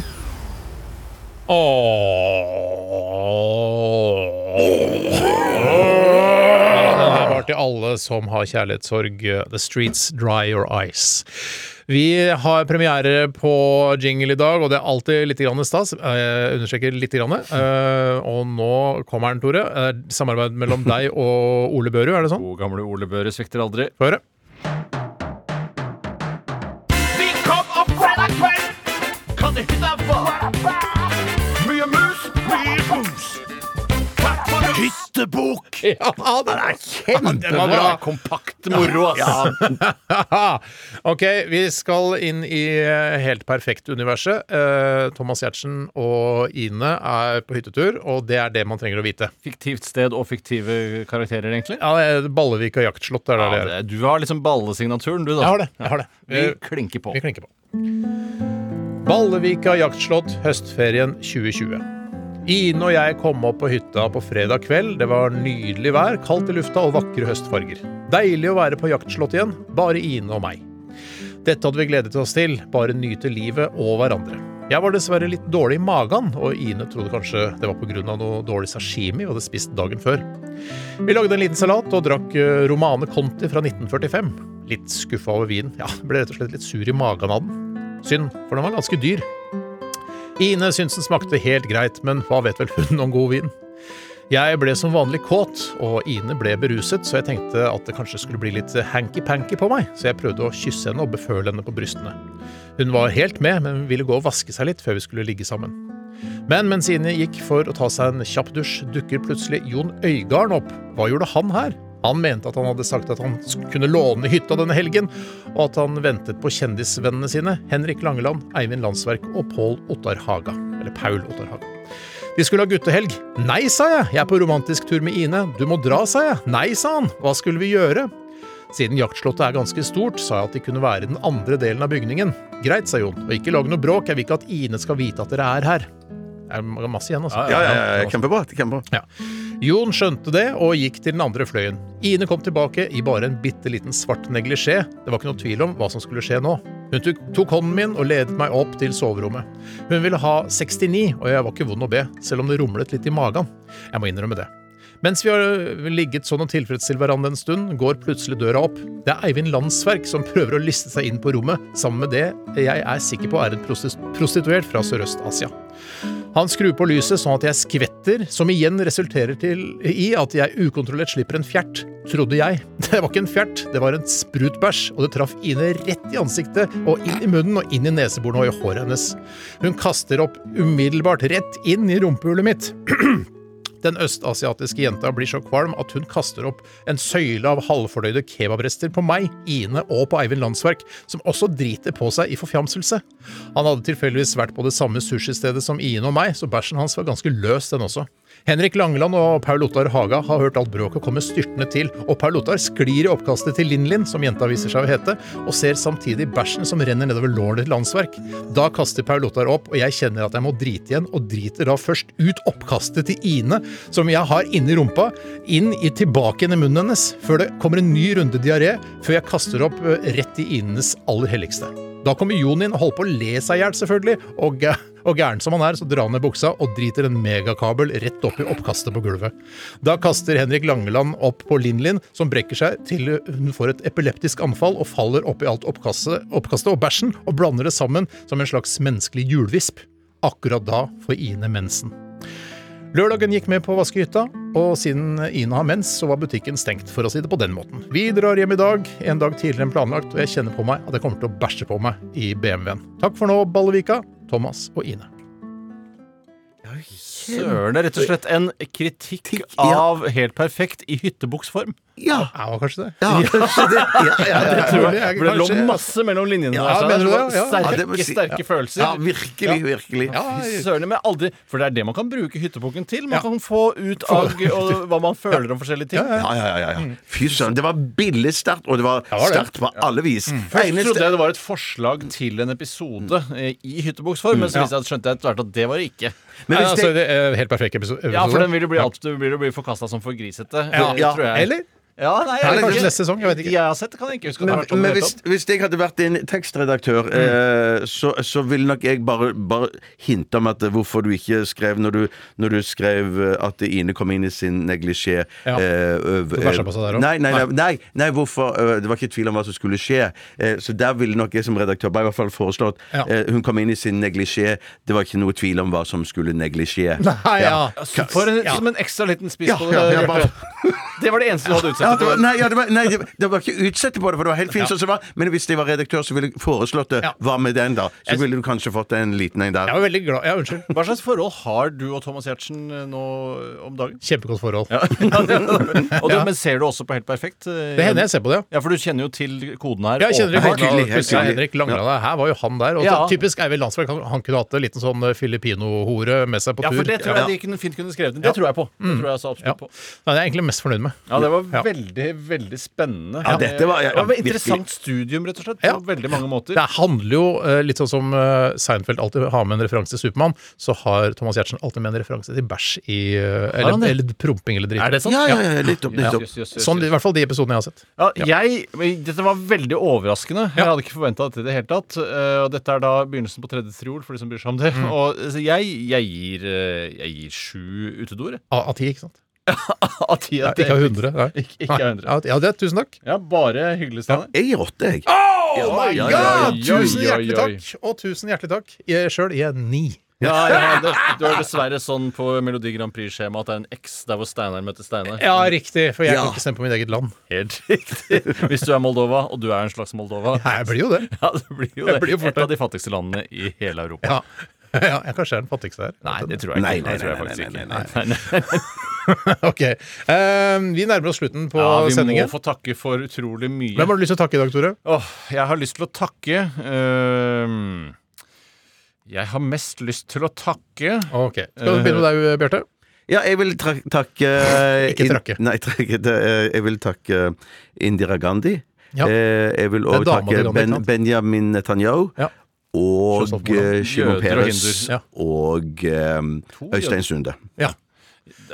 Det var til alle som har kjærlighetssorg. The Streets Dry Your Eyes. Vi har premiere på jingle i dag, og det er alltid litt grann stas. Jeg understreker litt. Grann. Eh, og nå kommer den, Tore. Eh, samarbeid mellom deg og Ole Børud, er det sånn? God gamle Ole Børud svikter aldri. Få høre. Mye mus, mye. Takk. Hyttebok. Ja, den er kjempebra! Kompakt moro, ass. *laughs* ok, vi skal inn i eh, Helt perfekt-universet. Eh, Thomas Giertsen og Ine er på hyttetur, og det er det man trenger å vite. Fiktivt sted og fiktive karakterer, egentlig. Ja, Ballevik og jaktslott er Ja, det det er. du har liksom ballesignaturen, du, da. Jeg har det. jeg har det. Vi vi klinker på. Vi klinker på. Ballevika jaktslott høstferien 2020. Ine og jeg kom opp på hytta på fredag kveld. Det var nydelig vær, kaldt i lufta og vakre høstfarger. Deilig å være på jaktslott igjen, bare Ine og meg. Dette hadde vi gledet oss til, bare nyte livet og hverandre. Jeg var dessverre litt dårlig i magen, og Ine trodde kanskje det var pga. noe dårlig sashimi vi hadde spist dagen før. Vi lagde en liten salat og drakk eh, Romane Conti fra 1945. Litt skuffa over vinen. Ja, ble rett og slett litt sur i magen av den. Synd, for den var ganske dyr. Ine syntes den smakte helt greit, men hva vet vel hun om god vin? Jeg ble som vanlig kåt, og Ine ble beruset, så jeg tenkte at det kanskje skulle bli litt hanky-panky på meg, så jeg prøvde å kysse henne og beføle henne på brystene. Hun var helt med, men ville gå og vaske seg litt før vi skulle ligge sammen. Men mens Ine gikk for å ta seg en kjapp dusj, dukker plutselig Jon Øygarden opp. Hva gjorde han her? Han mente at han hadde sagt at han kunne låne hytta denne helgen, og at han ventet på kjendisvennene sine, Henrik Langeland, Eivind Landsverk og Pål Ottar Haga. Eller Paul Ottar Haga. De skulle ha guttehelg. Nei, sa jeg, jeg er på romantisk tur med Ine. Du må dra, sa jeg. Nei, sa han. Hva skulle vi gjøre? Siden jaktslottet er ganske stort, sa jeg at de kunne være i den andre delen av bygningen. Greit, sa Jon, og ikke lag noe bråk, jeg vil ikke at Ine skal vite at dere er her. Det er masse igjen, altså. Ja, ja, ja, kjempebra. kjempebra. Ja. Jon skjønte det og gikk til den andre fløyen. Ine kom tilbake i bare en bitte liten svart neglisjé. Det var ikke noe tvil om hva som skulle skje nå. Hun tok hånden min og ledet meg opp til soverommet. Hun ville ha 69, og jeg var ikke vond å be, selv om det rumlet litt i magen. Jeg må innrømme det. Mens vi har ligget sånn og tilfredsstilt hverandre en stund, går plutselig døra opp. Det er Eivind Landsverk som prøver å liste seg inn på rommet, sammen med det jeg er sikker på er en prostituert fra Sørøst-Asia. Han skrur på lyset sånn at jeg skvetter, som igjen resulterer til, i at jeg ukontrollert slipper en fjert, trodde jeg. *laughs* Det var ikke en fjert, det var en sprutbæsj, og det traff Ine rett i ansiktet og inn i munnen og inn i neseborene og i håret hennes. Hun kaster opp umiddelbart rett inn i rumpehullet mitt. *clears throat* Den østasiatiske jenta blir så kvalm at hun kaster opp en søyle av halvfordøyde kebabrester på meg, Ine og på Eivind Landsverk, som også driter på seg i forfjamselse. Han hadde tilfeldigvis vært på det samme sushistedet som Ine og meg, så bæsjen hans var ganske løs, den også. Henrik Langeland og Paul Ottar Haga har hørt alt bråket komme styrtende til, og Paul Ottar sklir i oppkastet til Linn-Linn, som jenta viser seg å hete, og ser samtidig bæsjen som renner nedover lårene til Landsverk. Da kaster Paul Ottar opp, og jeg kjenner at jeg må drite igjen, og driter da først ut oppkastet til Ine, som jeg har inni rumpa, inn i tilbake igjen i munnen hennes, før det kommer en ny runde diaré, før jeg kaster opp rett i Inenes aller helligste. Da kommer Jon inn og holder på å le seg i hjel, selvfølgelig, og, og gæren som han er, så drar han ned buksa og driter en megakabel rett opp i oppkastet på gulvet. Da kaster Henrik Langeland opp på Linn-Linn, som brekker seg til hun får et epileptisk anfall og faller oppi alt oppkastet, oppkastet og bæsjen, og blander det sammen som en slags menneskelig hjulvisp. Akkurat da får Ine mensen. Lørdagen gikk med på å vaske hytta, og siden Ina har mens, så var butikken stengt, for å si det på den måten. Vi drar hjem i dag, en dag tidligere enn planlagt, og jeg kjenner på meg at jeg kommer til å bæsje på meg i BMW-en. Takk for nå, Ballevika, Thomas og Ine. Søren, det er rett og slett en kritikk av Helt perfekt i hyttebuksform. Ja, Ja, var kanskje det? *laughs* ja, kanskje det. Ja, ja, ja, *laughs* ja. tror jeg For det lå masse mellom linjene. Ja, der, så du var? Ja. Sterke, Ja, si- sterke følelser. Ja, virkelig, virkelig. Søren, men aldri For det er det man kan bruke hyttepukken til. Man Ja. kan få ut agg og hva man føler om forskjellige ting. Ja, ja, ja, ja. Fy søren. Det var billig sterkt, og det var var sterkt på alle vis. Først Eneste- trodde jeg det var et forslag til en episode eh, i hyttebuksform, men så jeg skjønte jeg etter hvert at det var det ikke. Men Nei, hvis altså, det, det er helt perfekt episode. Ja, for den vil jo bli, det jo bli forkasta som for grisete. Ja. tror jeg. Eller? Ja, nei, jeg kanskje neste sesong, jeg vet ikke. De jeg har sett, kan jeg ikke huske. men, sånn men hvis, hvis jeg hadde vært en tekstredaktør, eh, så, så ville nok jeg bare, bare hinte om at eh, hvorfor du ikke skrev Når du, når du skrev eh, at Ine kom inn i sin neglisjé Ja. eh, øv- bæsja på seg der også? Nei, nei, nei, nei, nei hvorfor eh, Det var ikke tvil om hva som skulle skje. Eh, så der ville nok jeg som redaktør bare i hvert fall foreslått Ja. eh, Hun kom inn i sin neglisjé. Det var ikke noe tvil om hva som skulle neglisjé. Ja. Som en ekstra liten spiss på det. ja, ja, bare- Det var det eneste du hadde Ja, det var, nei, ja, det var, nei, det, det var ikke utsette på det, for det var helt fint sånn som det var. Men hvis jeg var redaktør, så ville jeg foreslått det. Hva med den, da? Så ville du kanskje fått en liten en der. Jeg var veldig glad. Ja, unnskyld. Hva slags forhold har du og Thomas Giertsen eh, nå om dagen? Kjempegodt forhold. Ja. *laughs* *laughs* og du, Ja. Men ser du også på Helt perfekt? eh, Det hender jeg ser på det, ja. Ja, for du kjenner jo til koden her. Ja, jeg kjenner det tydelig. Henrik Langeland her var jo han der. Og Ja. så typisk Eivind Landsberg. han, kunne hatt en liten sånn eh, filippino-hore med seg på tur. Ja, for det tror jeg de kunne, fint kunne skrevet inn. Det tror jeg på. Det tror jeg så absolutt Ja. på. Nei, det er jeg egentlig mest fornøyd med. Ja, det var Ja. Veldig, veldig spennende. Ja, dette var- ja, det var et interessant studium, rett og slett. Ja. På veldig mange måter. Det handler jo eh, litt sånn som uh, Seinfeld alltid har med en referanse til Supermann, så har Thomas Giertsen alltid med en referanse til bæsj i eh, han eller, det? eller promping eller dritt. Er det sant? Ja, ja, ja, litt opp, litt opp. Jøss, jøss, jøss, Sånn, jøss. I hvert fall de episodene jeg har sett. Ja, jeg, Dette var veldig overraskende. Jeg hadde ikke forventa dette i det hele tatt. Eh, og dette er da begynnelsen på tredje triol, for de som bryr seg om det. Og så jeg, jeg, gir, eh, jeg gir sju utedoer. jeg. Av av ti, ikke sant? Av ti. Ja, ikke av. Nei. Ikke, ikke av hundre. Ja, det det, tusen takk. Ja, bare hyggelig, Steinar. Jeg gir åtte, jeg. Oh my ja, god! ja, ja, Tusen hjertelig takk! Og tusen hjertelig takk. Sjøl gir jeg ni. Ja, ja, det, Du har *laughs* dessverre sånn på Melodi Grand Prix-skjemaet at det er en X der hvor Steinar møter Steinar. Ja, riktig, for jeg Ja. kan ikke stemme på mitt eget land. Helt riktig. Hvis du er Moldova, og du er en slags Moldova. Nei, jeg blir jo det. Ja, det blir jo Jeg det. blir jo fort Et av de fattigste landene i hele Europa. Ja. *laughs* ja, jeg kanskje er den fattigste her. Nei, det tror jeg ikke. Nei, nei, Det tror jeg nei, faktisk nei, ikke. nei, Nei, nei. *laughs* Ok, eh, Vi nærmer oss slutten på Ja, vi sendingen. må få takke for utrolig mye. Hvem har du lyst til å takke i dag, Tore? Åh, jeg har lyst til å takke øhm, Jeg har mest lyst til å takke Ok, Skal vi begynne med deg, Bjarte? Ja, jeg vil takke *laughs* Ikke in- trakke. Nei, trakke, eh, jeg vil takke Indira Gandhi. Ja. Eh, Jeg vil også takke Gandhi, ben. Benjamin Netanyahu. Ja. Og eh, Shimon Peres. Ja. Og um, To Øystein Sunde. Ja,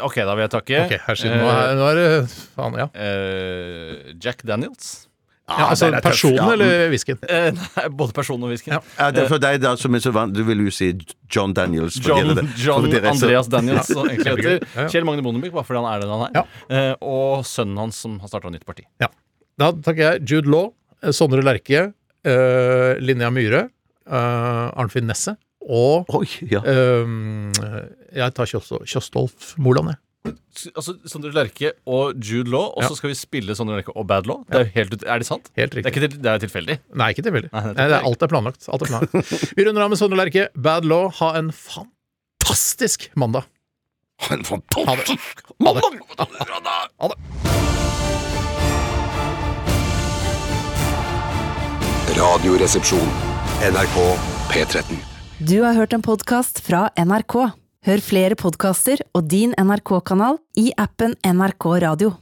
OK, da vil jeg takke Okay, her siden nå er, nå er det Faen, ja. Uh, Jack Daniels. ja altså den er personen ja. eller whiskyen? Eh, nei, både personen og whiskyen. Ja. Ja, det er for deg da som er så vant Du vil jo si John Daniels. John, John Andreas Daniels, som *laughs* egentlig heter. Ja, ja. Kjell Magne Bondevik, bare fordi han er den han er. Ja. Eh, og sønnen hans, som har starta nytt parti. Ja. Da takker jeg Jude Law, eh, Sondre Lerche, eh, Linnea Myhre, eh, Arnfinn Nesset og Oi, ja. uh, Jeg tar Kjos- Kjostolf Moland, jeg. Altså, Sondre Lerche og Jude Law, og Ja. så skal vi spille Sondre Lerche og Bad Law. Det er, helt, er det sant? Helt Det er, ikke til, det er tilfeldig. Nei, ikke tilfeldig. Nei, det er tilfeldig. alt er planlagt. Alt er planlagt. Vi runder av med Sondre Lerche. Bad Law. Ha en fantastisk mandag. En fantastisk Ha det. Ha det. Radioresepsjon. NRK P13. Du har hørt en podkast fra NRK. Hør flere podkaster og din NRK-kanal i appen NRK Radio.